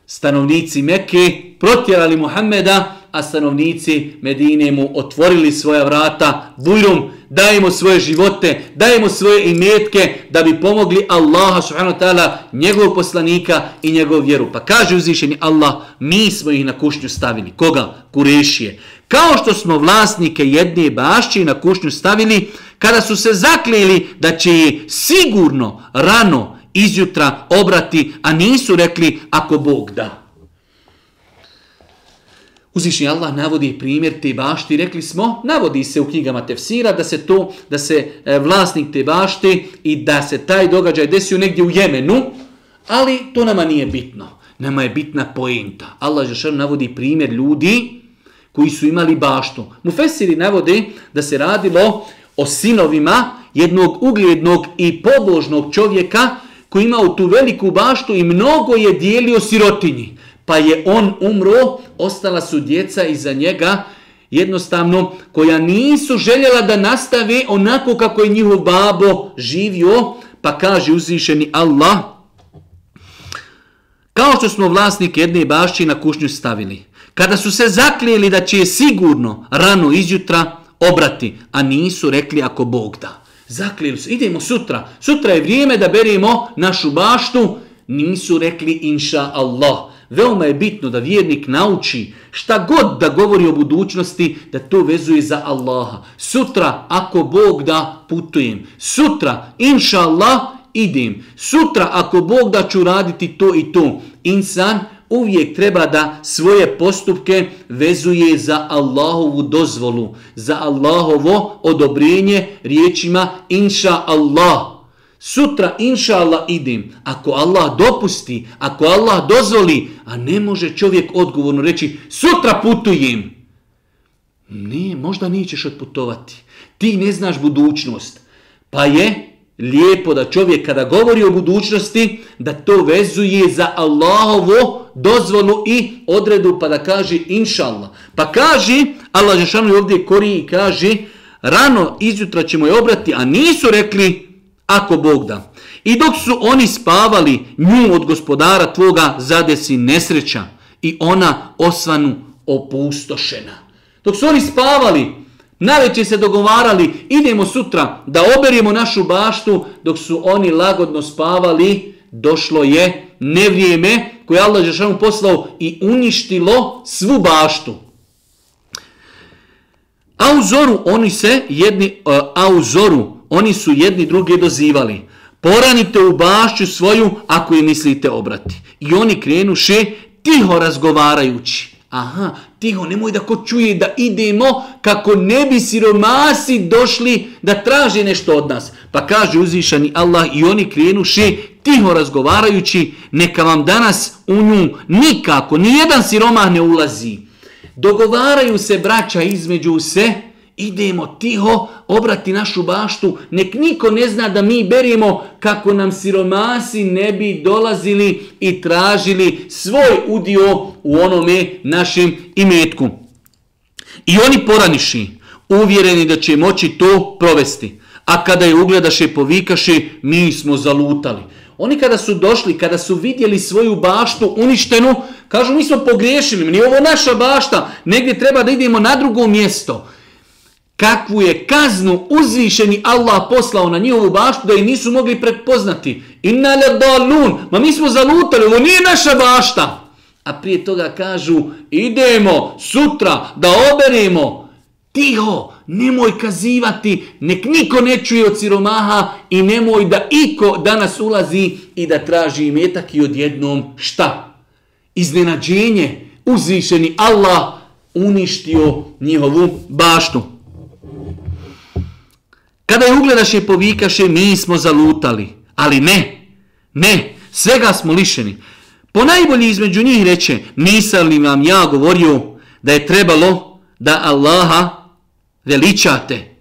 Stanovnici Mekke protjerali Muhammeda, a stanovnici Medine mu otvorili svoja vrata bujrom, dajemo svoje živote, dajemo svoje imetke da bi pomogli Allaha subhanahu wa ta'ala, njegovog poslanika i njegov vjeru. Pa kaže uzvišeni Allah, mi smo ih na kušnju stavili. Koga? Kurešije. Kao što smo vlasnike jedne bašće na kušnju stavili, kada su se zaklijeli da će je sigurno rano izjutra obrati, a nisu rekli ako Bog da. Uzvišnji Allah navodi primjer te bašti, rekli smo, navodi se u knjigama tefsira da se to, da se e, vlasnik te bašte i da se taj događaj desio negdje u Jemenu, ali to nama nije bitno. Nama je bitna poenta. Allah Žešan navodi primjer ljudi koji su imali baštu. Mufesiri navode da se radilo o sinovima jednog ugljednog i pobožnog čovjeka koji imao tu veliku baštu i mnogo je dijelio sirotinji pa je on umro, ostala su djeca iza njega, jednostavno, koja nisu željela da nastave onako kako je njihov babo živio, pa kaže uzvišeni Allah, kao što smo vlasnik jedne bašće na kušnju stavili, kada su se zaklijeli da će je sigurno rano izjutra obrati, a nisu rekli ako Bog da. Zaklijeli su, idemo sutra, sutra je vrijeme da beremo našu baštu, nisu rekli inša Allah. Veoma je bitno da vjernik nauči šta god da govori o budućnosti, da to vezuje za Allaha. Sutra, ako Bog da, putujem. Sutra, inša Allah, idem. Sutra, ako Bog da, ću raditi to i to. Insan uvijek treba da svoje postupke vezuje za Allahovu dozvolu, za Allahovo odobrenje riječima inša Allah. Sutra, inša Allah, idem. Ako Allah dopusti, ako Allah dozvoli, a ne može čovjek odgovorno reći, sutra putujem. Ne, možda nećeš otputovati. Ti ne znaš budućnost. Pa je lijepo da čovjek kada govori o budućnosti, da to vezuje za Allahovo dozvolu i odredu, pa da kaže inša Allah. Pa kaže, Allah Žešanu ovdje kori i kaže, rano izjutra ćemo je obrati, a nisu rekli, ako Bog da. I dok su oni spavali, nju od gospodara tvoga zadesi nesreća i ona osvanu opustošena. Dok su oni spavali, naveće se dogovarali, idemo sutra da oberimo našu baštu, dok su oni lagodno spavali, došlo je nevrijeme koje Allah Žešanu poslao i uništilo svu baštu. A u zoru oni se jedni, e, a u zoru oni su jedni druge dozivali. Poranite u bašću svoju ako je mislite obrati. I oni krenuše tiho razgovarajući. Aha, tiho, nemoj da ko čuje da idemo kako ne bi siromasi došli da traže nešto od nas. Pa kaže uzvišani Allah i oni krenuše tiho razgovarajući, neka vam danas u nju nikako, nijedan siromah ne ulazi. Dogovaraju se braća između se, idemo tiho obrati našu baštu, nek niko ne zna da mi berimo kako nam siromasi ne bi dolazili i tražili svoj udio u onome našem imetku. I oni poraniši, uvjereni da će moći to provesti. A kada je ugledaše povikaše, mi smo zalutali. Oni kada su došli, kada su vidjeli svoju baštu uništenu, kažu mi smo pogriješili, nije ovo naša bašta, negdje treba da idemo na drugo mjesto kakvu je kaznu uzvišeni Allah poslao na njihovu baštu da je nisu mogli prepoznati. Inna le dalun, ma mi smo zalutali, ovo nije naša bašta. A prije toga kažu, idemo sutra da oberemo. Tiho, nemoj kazivati, nek niko ne čuje od siromaha i nemoj da iko danas ulazi i da traži imetak i odjednom šta? Iznenađenje, uzvišeni Allah uništio njihovu baštu. Kada je ugledaše povikaše, mi smo zalutali. Ali ne, ne, svega smo lišeni. Po najbolji između njih reče, nisam li vam ja govorio da je trebalo da Allaha veličate.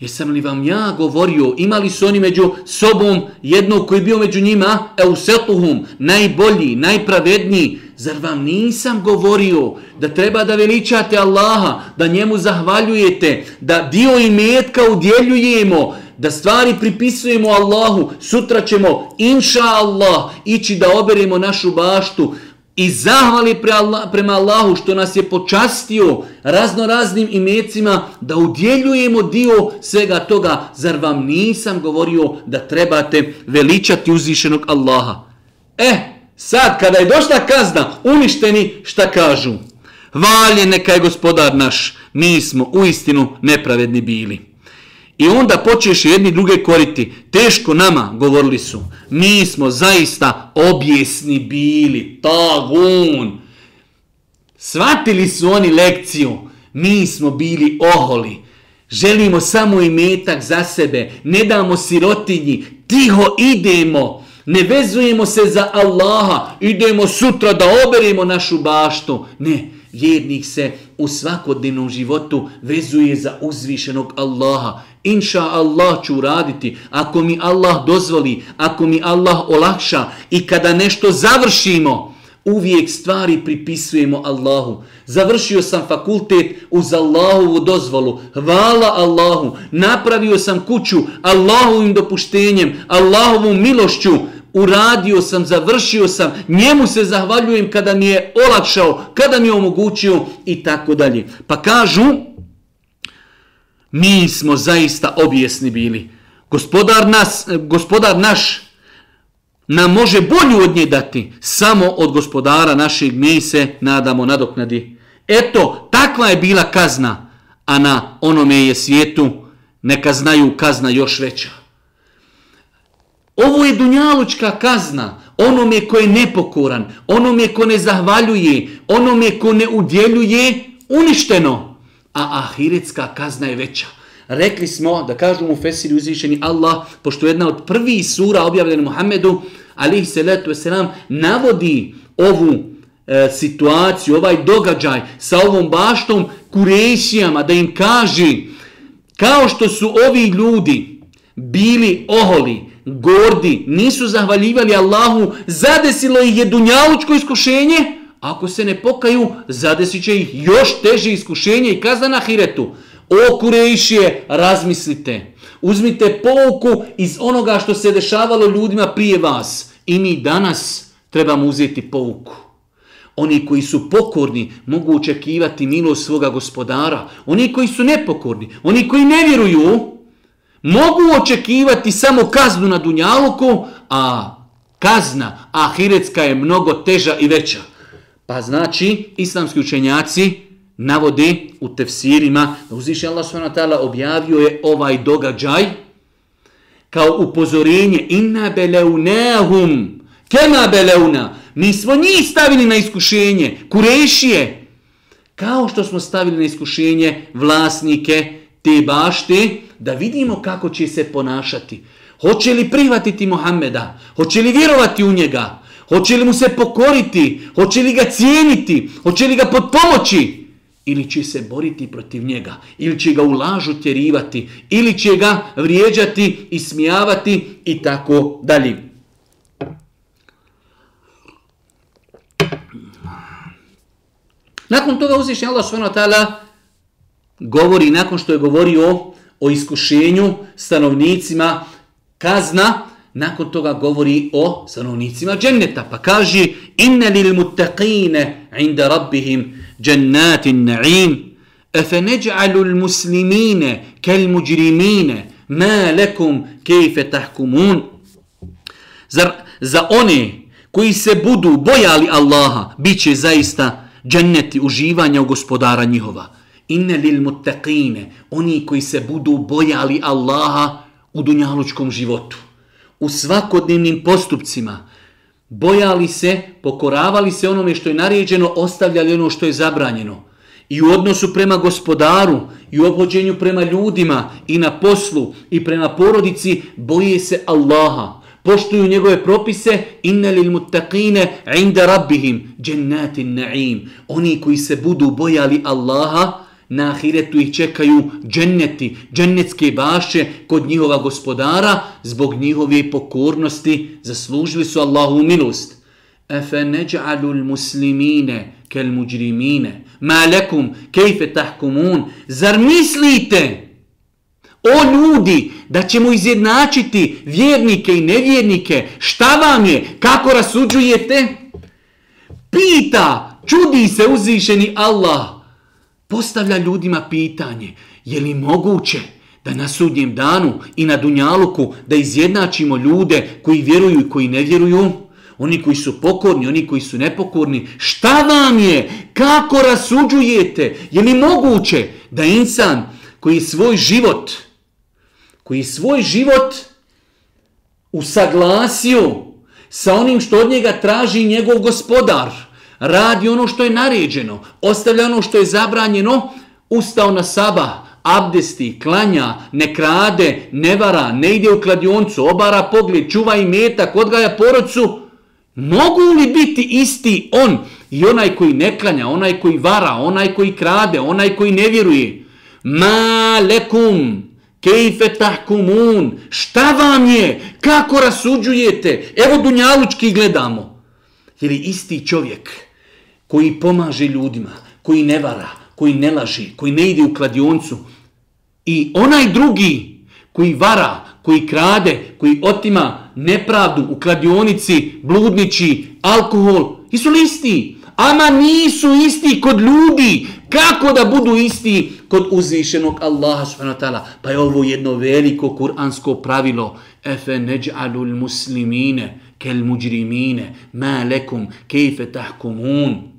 Jesam li vam ja govorio, imali su oni među sobom jednog koji bio među njima, eusetuhum, najbolji, najpravedniji. Zar vam nisam govorio da treba da veličate Allaha, da njemu zahvaljujete, da dio imetka udjeljujemo, da stvari pripisujemo Allahu, sutra ćemo, inša Allah, ići da oberemo našu baštu, i zahvali pre Allah, prema Allahu što nas je počastio razno raznim imecima da udjeljujemo dio svega toga. Zar vam nisam govorio da trebate veličati uzvišenog Allaha? E, sad kada je došla kazna, uništeni šta kažu? Valje neka je gospodar naš, mi smo u istinu nepravedni bili. I onda počeš jedni druge koriti. Teško nama, govorili su. Mi smo zaista objesni bili. Tagun. Svatili su oni lekciju. Mi smo bili oholi. Želimo samo imetak za sebe. Ne damo sirotinji. Tiho idemo. Ne vezujemo se za Allaha. Idemo sutra da oberemo našu baštu. Ne. Vjernik se u svakodnevnom životu vezuje za uzvišenog Allaha. Inša Allah ću uraditi. Ako mi Allah dozvoli. Ako mi Allah olakša. I kada nešto završimo uvijek stvari pripisujemo Allahu. Završio sam fakultet uz Allahovu dozvolu. Hvala Allahu. Napravio sam kuću Allahovim dopuštenjem, Allahovom milošću. Uradio sam, završio sam. Njemu se zahvaljujem kada mi je olakšao, kada mi je omogućio i tako dalje. Pa kažu, mi smo zaista objesni bili. Gospodar, nas, gospodar naš nam može bolju od nje dati. Samo od gospodara našeg mi se nadamo nadoknadi. Eto, takva je bila kazna, a na onome je svijetu neka znaju kazna još veća. Ovo je dunjalučka kazna onome ko je nepokoran, onome ko ne zahvaljuje, onome ko ne udjeljuje, uništeno. A ahiretska kazna je veća. Rekli smo, da kažu mu Fesiri uzvišeni Allah, pošto jedna od prvih sura objavljena Muhammedu, alihi salatu wasalam, navodi ovu e, situaciju, ovaj događaj sa ovom baštom kurešijama, da im kaže, kao što su ovi ljudi bili oholi, gordi, nisu zahvaljivali Allahu, zadesilo ih je dunjalučko iskušenje, ako se ne pokaju, zadesit će ih još teže iskušenje i kazna na hiretu. O Kurejšije, razmislite. Uzmite pouku iz onoga što se dešavalo ljudima prije vas. I mi danas trebamo uzeti pouku. Oni koji su pokorni mogu očekivati milost svoga gospodara. Oni koji su nepokorni, oni koji ne vjeruju, mogu očekivati samo kaznu na Dunjaluku, a kazna ahiretska je mnogo teža i veća. Pa znači, islamski učenjaci navode u tefsirima da uzviše Allah s.w.t. objavio je ovaj događaj kao upozorenje inna beleunahum kema beleuna mi smo njih stavili na iskušenje kurešije kao što smo stavili na iskušenje vlasnike te bašte da vidimo kako će se ponašati hoće li prihvatiti Mohameda? hoće li vjerovati u njega hoće li mu se pokoriti hoće li ga cijeniti hoće li ga potpomoći ili će se boriti protiv njega, ili će ga u lažu tjerivati, ili će ga vrijeđati i smijavati i tako dalje. Nakon toga uzvišnji Allah s.w.t govori nakon što je govorio o, o iskušenju stanovnicima kazna, nakon toga govori o stanovnicima dženneta, pa kaže inne lil mutaqine inda rabbihim džennatin na'im, efe neđa'alu lil muslimine kel muđrimine, ma lekum kejfe tahkumun. Zar, za one koji se budu bojali Allaha, bit će zaista dženneti uživanja u gospodara njihova. Inne lil muttaqine, oni koji se budu bojali Allaha u dunjalučkom životu. U svakodnevnim postupcima, bojali se, pokoravali se onome što je naređeno, ostavljali ono što je zabranjeno. I u odnosu prema gospodaru, i u obhođenju prema ljudima, i na poslu, i prema porodici, boje se Allaha. Poštuju njegove propise, inne lil muttaqine inda rabbihim, džennatin na'im. Oni koji se budu bojali Allaha, Na ahiretu ih čekaju dženneti, džennetske baše kod njihova gospodara, zbog njihove pokornosti zaslužili su Allahu milost. Efe neđa'alu muslimine kel muđrimine, ma lekum kejfe tahkumun, zar mislite, o ljudi, da ćemo izjednačiti vjernike i nevjernike, šta vam je, kako rasuđujete? Pita, čudi se uzvišeni Allah, postavlja ljudima pitanje, je li moguće da na sudnjem danu i na Dunjaluku da izjednačimo ljude koji vjeruju i koji ne vjeruju? oni koji su pokorni, oni koji su nepokorni. Šta vam je? Kako rasuđujete? Je li moguće da insan koji svoj život, koji svoj život usaglasio sa onim što od njega traži njegov gospodar, radi ono što je naređeno, ostavlja ono što je zabranjeno, ustao na saba, abdesti, klanja, ne krade, ne vara, ne ide u kladioncu, obara pogled, čuva i metak, odgaja porodcu, mogu li biti isti on i onaj koji ne klanja, onaj koji vara, onaj koji krade, onaj koji ne vjeruje? Ma lekum, kejfe tahkumun, šta vam je, kako rasuđujete, evo dunjalučki gledamo. Jer isti čovjek koji pomaže ljudima, koji ne vara, koji ne laži, koji ne ide u kladioncu, I onaj drugi koji vara, koji krade, koji otima nepravdu u kladionici, bludnići, alkohol, nisu li isti? Ama nisu isti kod ljudi. Kako da budu isti kod uzvišenog Allaha subhanahu wa ta'ala? Pa je ovo jedno veliko kuransko pravilo. Efe neđ'alul muslimine kel muđrimine ma lekum kejfe tahkumun.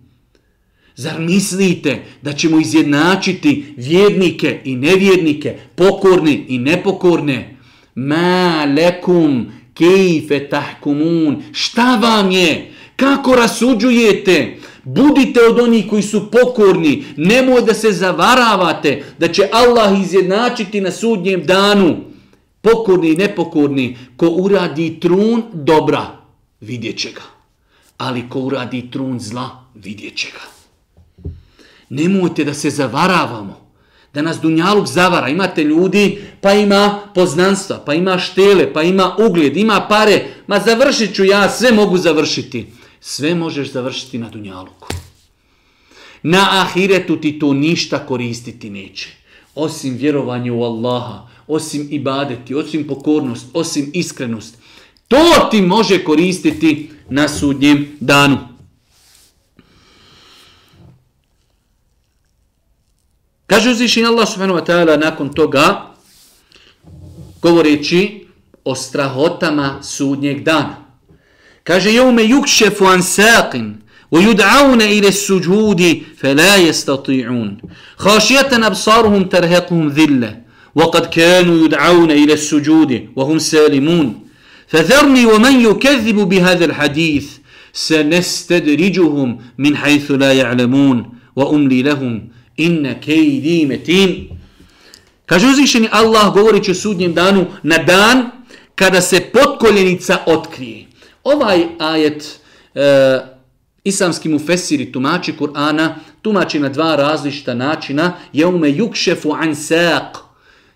Zar mislite da ćemo izjednačiti vjernike i nevjernike, pokorne i nepokorne? Ma lekum kejfe tahkumun. Šta vam je? Kako rasuđujete? Budite od onih koji su pokorni. Nemoj da se zavaravate da će Allah izjednačiti na sudnjem danu. Pokorni i nepokorni. Ko uradi trun dobra, vidjet će ga. Ali ko uradi trun zla, vidjet će ga. Nemojte da se zavaravamo. Da nas Dunjaluk zavara. Imate ljudi, pa ima poznanstva, pa ima štele, pa ima ugled, ima pare. Ma završit ću ja, sve mogu završiti. Sve možeš završiti na Dunjaluku. Na ahiretu ti to ništa koristiti neće. Osim vjerovanja u Allaha, osim ibadeti, osim pokornost, osim iskrenost. To ti može koristiti na sudnjem danu. Kaže uzvišen Allah subhanahu wa ta'ala nakon toga, govoreći o strahotama sudnjeg dana. Kaže, jevme yukšefu ansaqin, ويدعون إلى السجود فلا يستطيعون خاشية أبصارهم ترهقهم ذلة وقد كانوا يدعون إلى السجود وهم سالمون فذرني ومن يكذب بهذا الحديث سنستدرجهم من حيث لا يعلمون وأملي لهم inna kejdi metin. Kaže uzvišeni Allah govoreći o sudnjem danu na dan kada se potkoljenica otkrije. Ovaj ajet e, islamski mufesiri tumači Kur'ana tumači na dva različita načina. Jeume yukšefu an saq.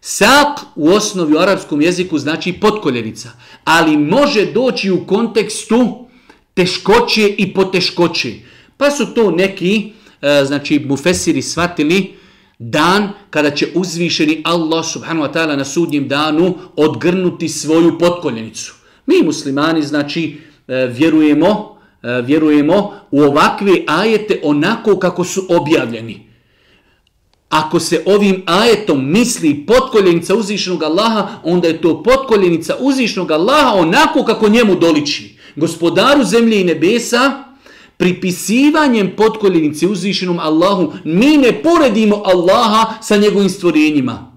Saq u osnovi u arapskom jeziku znači potkoljenica. Ali može doći u kontekstu teškoće i poteškoće. Pa su to neki E, znači mufesiri shvatili dan kada će uzvišeni Allah subhanahu wa ta'ala na sudnjem danu odgrnuti svoju potkoljenicu. Mi muslimani znači e, vjerujemo, e, vjerujemo u ovakve ajete onako kako su objavljeni. Ako se ovim ajetom misli potkoljenica uzvišenog Allaha, onda je to potkoljenica uzvišenog Allaha onako kako njemu doliči. Gospodaru zemlje i nebesa, pripisivanjem potkoljenice uzvišenom Allahu, mi ne poredimo Allaha sa njegovim stvorenjima.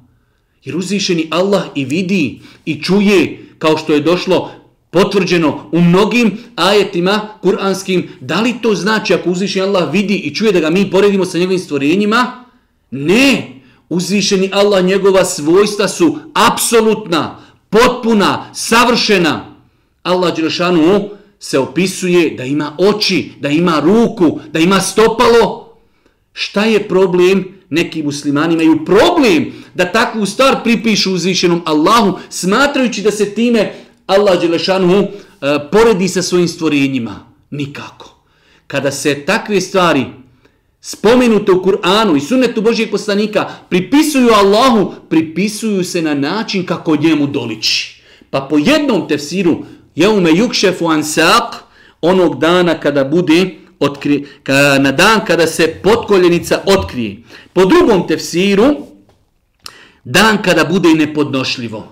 Jer uzvišeni Allah i vidi i čuje, kao što je došlo potvrđeno u mnogim ajetima kuranskim, da li to znači ako uzvišeni Allah vidi i čuje da ga mi poredimo sa njegovim stvorenjima? Ne! Uzvišeni Allah, njegova svojstva su apsolutna, potpuna, savršena. Allah Đelšanu se opisuje da ima oči, da ima ruku, da ima stopalo. Šta je problem? Neki muslimani imaju problem da takvu stvar pripišu uzvišenom Allahu, smatrajući da se time Allah Đelešanu e, poredi sa svojim stvorenjima. Nikako. Kada se takve stvari spomenute u Kur'anu i sunnetu Božijeg poslanika pripisuju Allahu, pripisuju se na način kako njemu doliči. Pa po jednom tefsiru Jaume yukšefu an saq, onog dana kada bude otkri, kada, na dan kada se potkoljenica otkrije. Po drugom tefsiru, dan kada bude nepodnošljivo.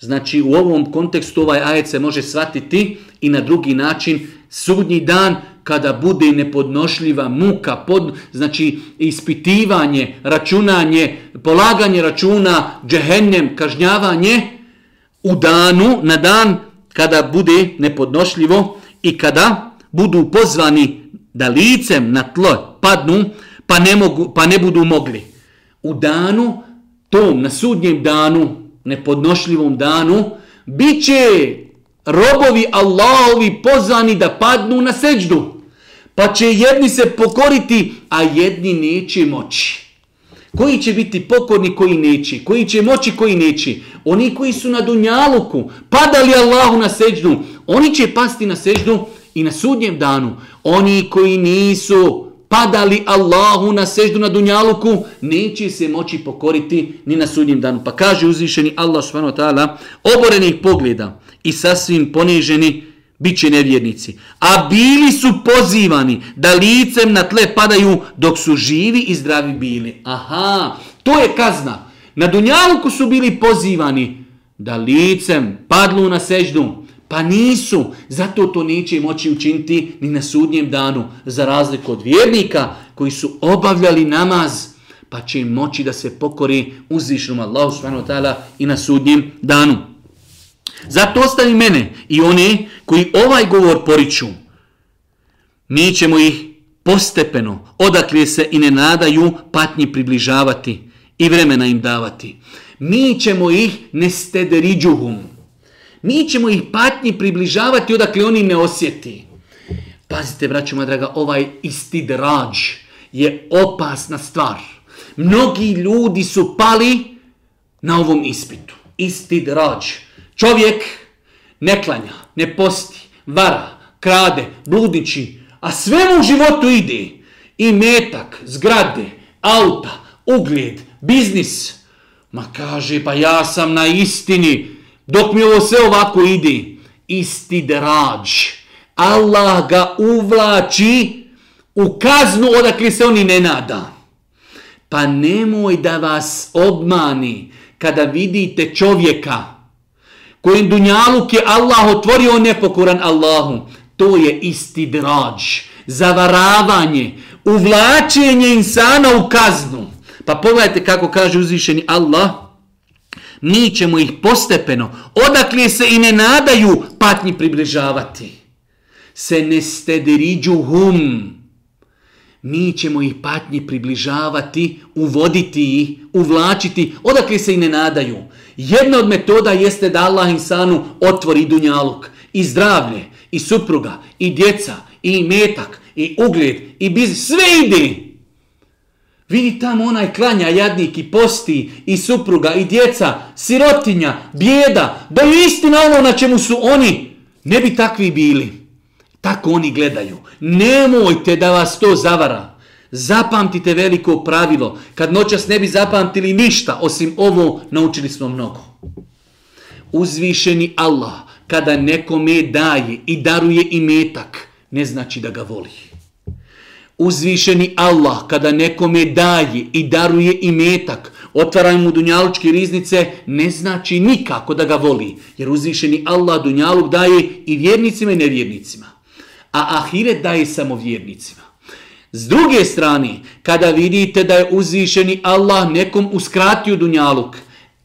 Znači u ovom kontekstu ovaj ajet se može shvatiti i na drugi način sudnji dan kada bude nepodnošljiva muka, pod, znači ispitivanje, računanje, polaganje računa, džehennem, kažnjavanje u danu, na dan kada bude nepodnošljivo i kada budu pozvani da licem na tlo padnu, pa ne, mogu, pa ne budu mogli. U danu, tom, na sudnjem danu, nepodnošljivom danu, bit će robovi Allahovi pozvani da padnu na seđdu. Pa će jedni se pokoriti, a jedni neće moći. Koji će biti pokorni, koji neće? Koji će moći, koji neće? Oni koji su na dunjaluku, padali Allahu na seđdu, oni će pasti na seđdu i na sudnjem danu. Oni koji nisu padali Allahu na seždu na dunjaluku, neće se moći pokoriti ni na sudnjem danu. Pa kaže uzvišeni Allah subhanahu wa ta'ala, oborenih pogleda i sasvim poniženi, bit će nevjernici. A bili su pozivani da licem na tle padaju dok su živi i zdravi bili. Aha, to je kazna. Na dunjaluku su bili pozivani da licem padlu na seždu, Pa nisu, zato to neće moći učiniti ni na sudnjem danu, za razliku od vjernika koji su obavljali namaz, pa će im moći da se pokori uzvišnom Allahu subhanahu wa ta'ala i na sudnjem danu. Zato ostavi mene i one koji ovaj govor poriču. Mi ćemo ih postepeno, odakle se i ne nadaju, patnji približavati i vremena im davati. Mi ćemo ih nestederiđuhum, Mi ćemo ih patnji približavati odakle oni ne osjeti. Pazite, braćo draga, ovaj istidrađ je opasna stvar. Mnogi ljudi su pali na ovom ispitu. Istidrađ. Čovjek ne klanja, ne posti, vara, krade, bludniči, a sve mu u životu ide. I metak, zgrade, auta, ugled, biznis. Ma kaže, pa ja sam na istini. Dok mi ovo sve ovako ide, isti drađ. Allah ga uvlači u kaznu odakle se oni ne nada. Pa nemoj da vas obmani kada vidite čovjeka kojim dunjaluk je Allah otvorio nepokoran Allahu. To je isti drađ. Zavaravanje, uvlačenje insana u kaznu. Pa pogledajte kako kaže uzvišeni Allah mi ćemo ih postepeno, odakle se i ne nadaju patnji približavati. Se ne stederiđu hum. Mi ćemo ih patnji približavati, uvoditi ih, uvlačiti, odakle se i ne nadaju. Jedna od metoda jeste da Allah insanu otvori dunjaluk. I zdravlje, i supruga, i djeca, i metak, i ugled, i biznis, sve ide. Vidi tamo onaj klanja jadnik i posti i supruga i djeca, sirotinja, bijeda, da je istina ono na čemu su oni, ne bi takvi bili. Tako oni gledaju. Nemojte da vas to zavara. Zapamtite veliko pravilo. Kad noćas ne bi zapamtili ništa, osim ovo, naučili smo mnogo. Uzvišeni Allah, kada nekome daje i daruje i metak, ne znači da ga voli. Uzvišeni Allah kada nekome daje i daruje i metak, otvaraju mu dunjalučke riznice, ne znači nikako da ga voli. Jer uzvišeni Allah dunjaluk daje i vjernicima i nevjernicima. A ahiret daje samo vjernicima. S druge strane, kada vidite da je uzvišeni Allah nekom uskratio dunjaluk,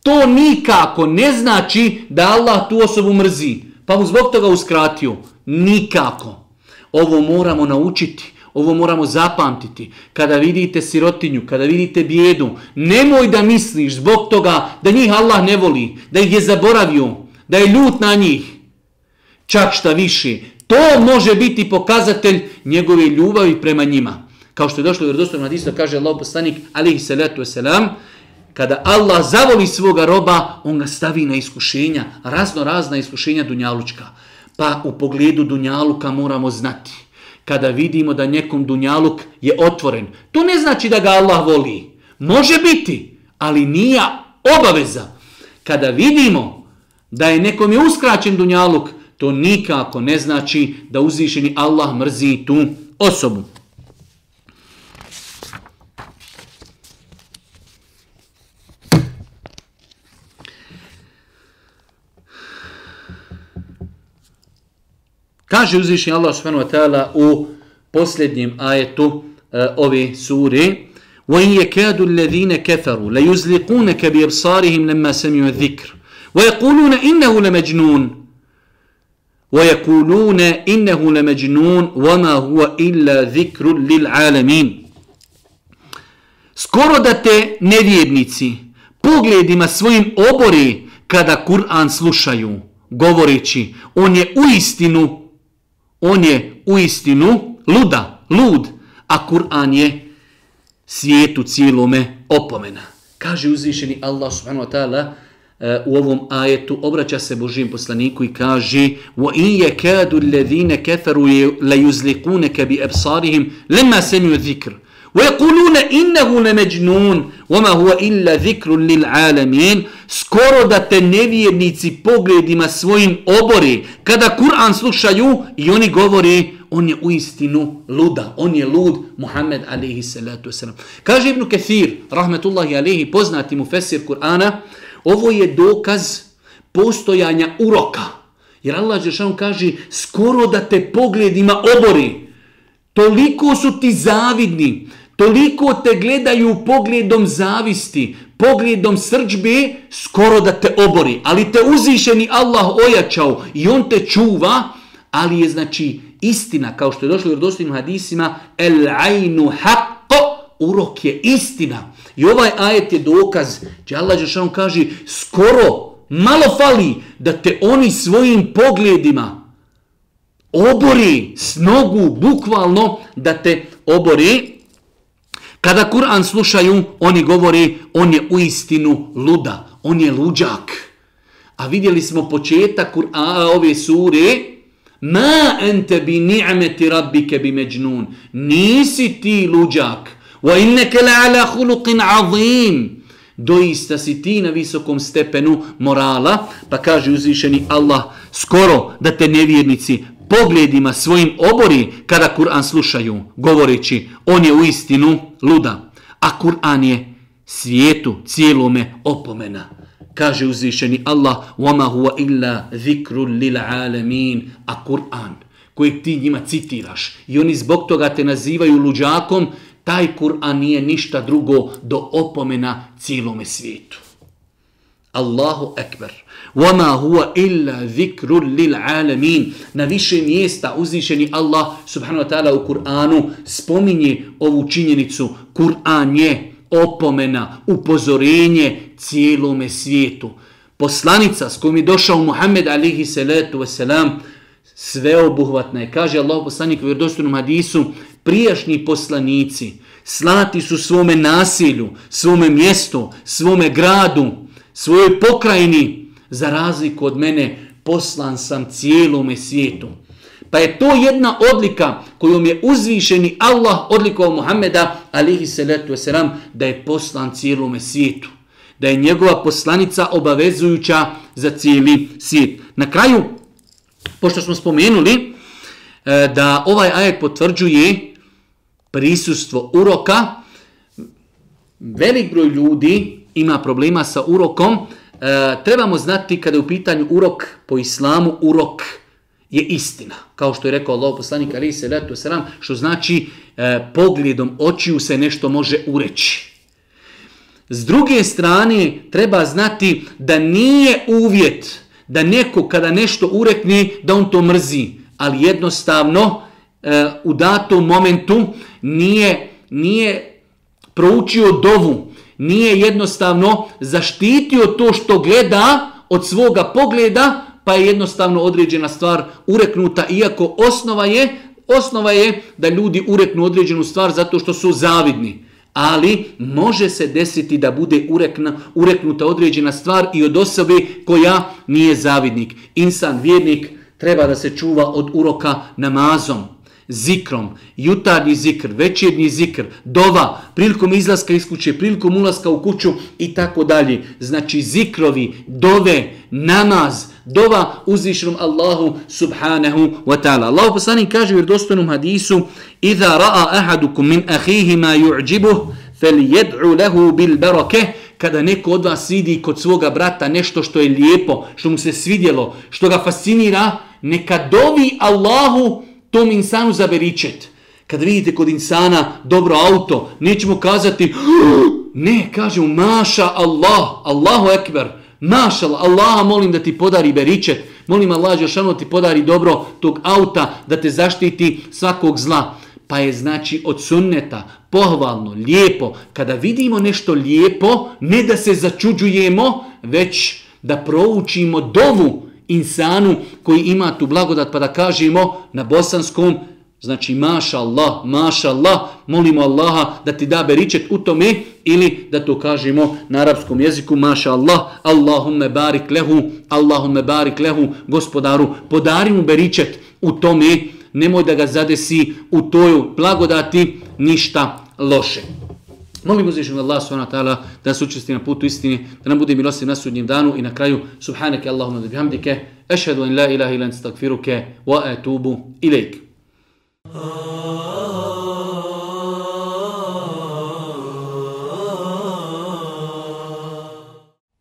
to nikako ne znači da Allah tu osobu mrzi. Pa mu zbog toga uskratio. Nikako. Ovo moramo naučiti. Ovo moramo zapamtiti. Kada vidite sirotinju, kada vidite bijedu, nemoj da misliš zbog toga da njih Allah ne voli, da ih je zaboravio, da je ljut na njih. Čak šta više, to može biti pokazatelj njegove ljubavi prema njima. Kao što je došlo u vjerodostojnom hadisu, kaže Allah poslanik, alihi salatu wasalam, kada Allah zavoli svoga roba, on ga stavi na iskušenja, razno razna iskušenja dunjalučka. Pa u pogledu dunjaluka moramo znati kada vidimo da nekom dunjaluk je otvoren. To ne znači da ga Allah voli. Može biti, ali nije obaveza. Kada vidimo da je nekom je uskraćen dunjaluk, To nikako ne znači da uzvišeni Allah mrzi tu osobu. Kaže uzvišeni Allah subhanahu wa ta'ala u posljednjem ajetu e, ove sure وَإِنْ يَكَادُ الَّذِينَ كَفَرُوا لَيُزْلِقُونَكَ بِيَبْصَارِهِمْ لَمَّا سَمِيُوا الذِّكْرِ وَيَقُولُونَ إِنَّهُ لَمَجْنُونَ وَيَقُولُونَ إِنَّهُ لَمَجْنُونَ وَمَا هُوَ إِلَّا ذِكْرٌ لِلْعَالَمِينَ Skoro da te nevjednici pogledima svojim obori kada Kur'an slušaju, govoreći, on je u istinu, on je u istinu luda, lud, a Kur'an je svijetu cijelome opomena. Kaže uzvišeni Allah subhanahu wa ta'ala uh, u ovom ajetu, obraća se Božijem poslaniku i kaže وَإِنْ يَكَادُ الَّذِينَ كَفَرُوا لَيُزْلِقُونَكَ بِأَبْصَارِهِمْ لَمَّا سَمِيُوا ذِكْرُ وَيَقُولُونَ إِنَّهُ لَمَجْنُونَ وَمَا هُوَ إِلَّا ذِكْرٌ لِلْعَالَمِينَ Skoro da te nevjernici pogledima svojim obori, kada Kur'an slušaju i oni govori, on je u istinu luda, on je lud, Muhammed alaihi salatu wasalam. Kaže Ibn Kathir, rahmetullahi alaihi, poznati mu fesir Kur'ana, ovo je dokaz postojanja uroka. Jer Allah Žešan kaže, skoro da te pogledima obori, toliko su ti zavidni, toliko te gledaju pogledom zavisti, pogledom srđbe, skoro da te obori. Ali te uzvišeni Allah ojačao i on te čuva, ali je znači istina, kao što je došlo u dostojnim hadisima, el ajnu haqqo, urok je istina. I ovaj ajet je dokaz, gdje Allah Žešanu kaže, skoro, malo fali, da te oni svojim pogledima obori s nogu, bukvalno, da te obori. Kada Kur'an slušaju, oni govori, on je u istinu luda, on je luđak. A vidjeli smo početak Kur'ana ove sure, Ma ente bi ni'meti rabbike bi međnun. Nisi ti luđak. Wa inneke la ala huluqin azim. Doista si ti na visokom stepenu morala. Pa kaže uzvišeni Allah, skoro da te nevjernici pogledima svojim obori kada Kur'an slušaju, govoreći, on je u istinu luda. A Kur'an je svijetu cijelome opomena kaže uzvišeni Allah وَمَا هُوَ إِلَّا ذِكْرٌ لِلْعَالَمِينَ a Kur'an koji ti njima citiraš i oni zbog toga te nazivaju luđakom Taj Kur'an nije ništa drugo do opomena cijelome svijetu. Allahu ekber. Wama huwa illa zikrun lil alamin. Na više mjesta uzvišeni Allah subhanahu wa ta'ala u Kur'anu spominje ovu činjenicu. Kur'an je opomena, upozorenje cijelome svijetu. Poslanica s kojom je došao Muhammed alihi salatu wasalam sveobuhvatna je. Kaže Allah poslanik u vjerodostojnom hadisu prijašnji poslanici slati su svome nasilju, svome mjestu, svome gradu, svojoj pokrajini, za razliku od mene, poslan sam cijelome svijetu. Pa je to jedna odlika kojom je uzvišeni Allah odlikovao Muhammeda alihi salatu wasalam da je poslan cijelome svijetu. Da je njegova poslanica obavezujuća za cijeli svijet. Na kraju, pošto smo spomenuli E, da ovaj ajet potvrđuje prisustvo uroka, velik broj ljudi ima problema sa urokom. E, trebamo znati kada je u pitanju urok po islamu, urok je istina. Kao što je rekao Allah poslanik Ali se letu sram, što znači e, pogledom očiju se nešto može ureći. S druge strane, treba znati da nije uvjet da neko kada nešto urekne, da on to mrzi. Ali jednostavno, e, u datom momentu nije, nije proučio dovu. Nije jednostavno zaštitio to što gleda od svoga pogleda, pa je jednostavno određena stvar ureknuta, iako osnova je, osnova je da ljudi ureknu određenu stvar zato što su zavidni. Ali može se desiti da bude urekna, ureknuta određena stvar i od osobe koja nije zavidnik. Insan, vjernik, treba da se čuva od uroka namazom zikrom, jutarnji zikr, večernji zikr, dova, prilikom izlaska iz kuće, prilikom ulaska u kuću i tako dalje. Znači zikrovi, dove, namaz, dova uzvišenom Allahu subhanahu wa ta'ala. Allah poslanik kaže u vjerodostojnom hadisu Iza ra'a ahadukum min ahihi ma ju'đibuh, fel jed'u lehu bil barakeh kada neko od vas vidi kod svoga brata nešto što je lijepo, što mu se svidjelo, što ga fascinira, neka dovi Allahu tom insanu za beričet. Kad vidite kod insana dobro auto, nećemo kazati, ne, kažemo, maša Allah, Allahu ekber, maša Allah, Allaha molim da ti podari beričet, molim Allah Žešanu ti podari dobro tog auta, da te zaštiti svakog zla. Pa je znači od sunneta, pohvalno, lijepo, kada vidimo nešto lijepo, ne da se začuđujemo, već da proučimo dovu insanu koji ima tu blagodat, pa da kažemo na bosanskom, Znači, maša Allah, maša Allah, molimo Allaha da ti da beričet u tome ili da to kažemo na arapskom jeziku, maša Allah, Allahumme barik lehu, Allahumme barik lehu, gospodaru, podari mu beričet u tome, nemoj da ga zadesi u toju blagodati ništa loše. Molim uzvišen Allah subhanahu wa ta'ala da se učesti na putu istine, da nam bude milosti na sudnjem danu i na kraju subhanake Allahumma da bihamdike, ešhedu en la ilaha ilan stakfiruke wa etubu ilaik. Oh.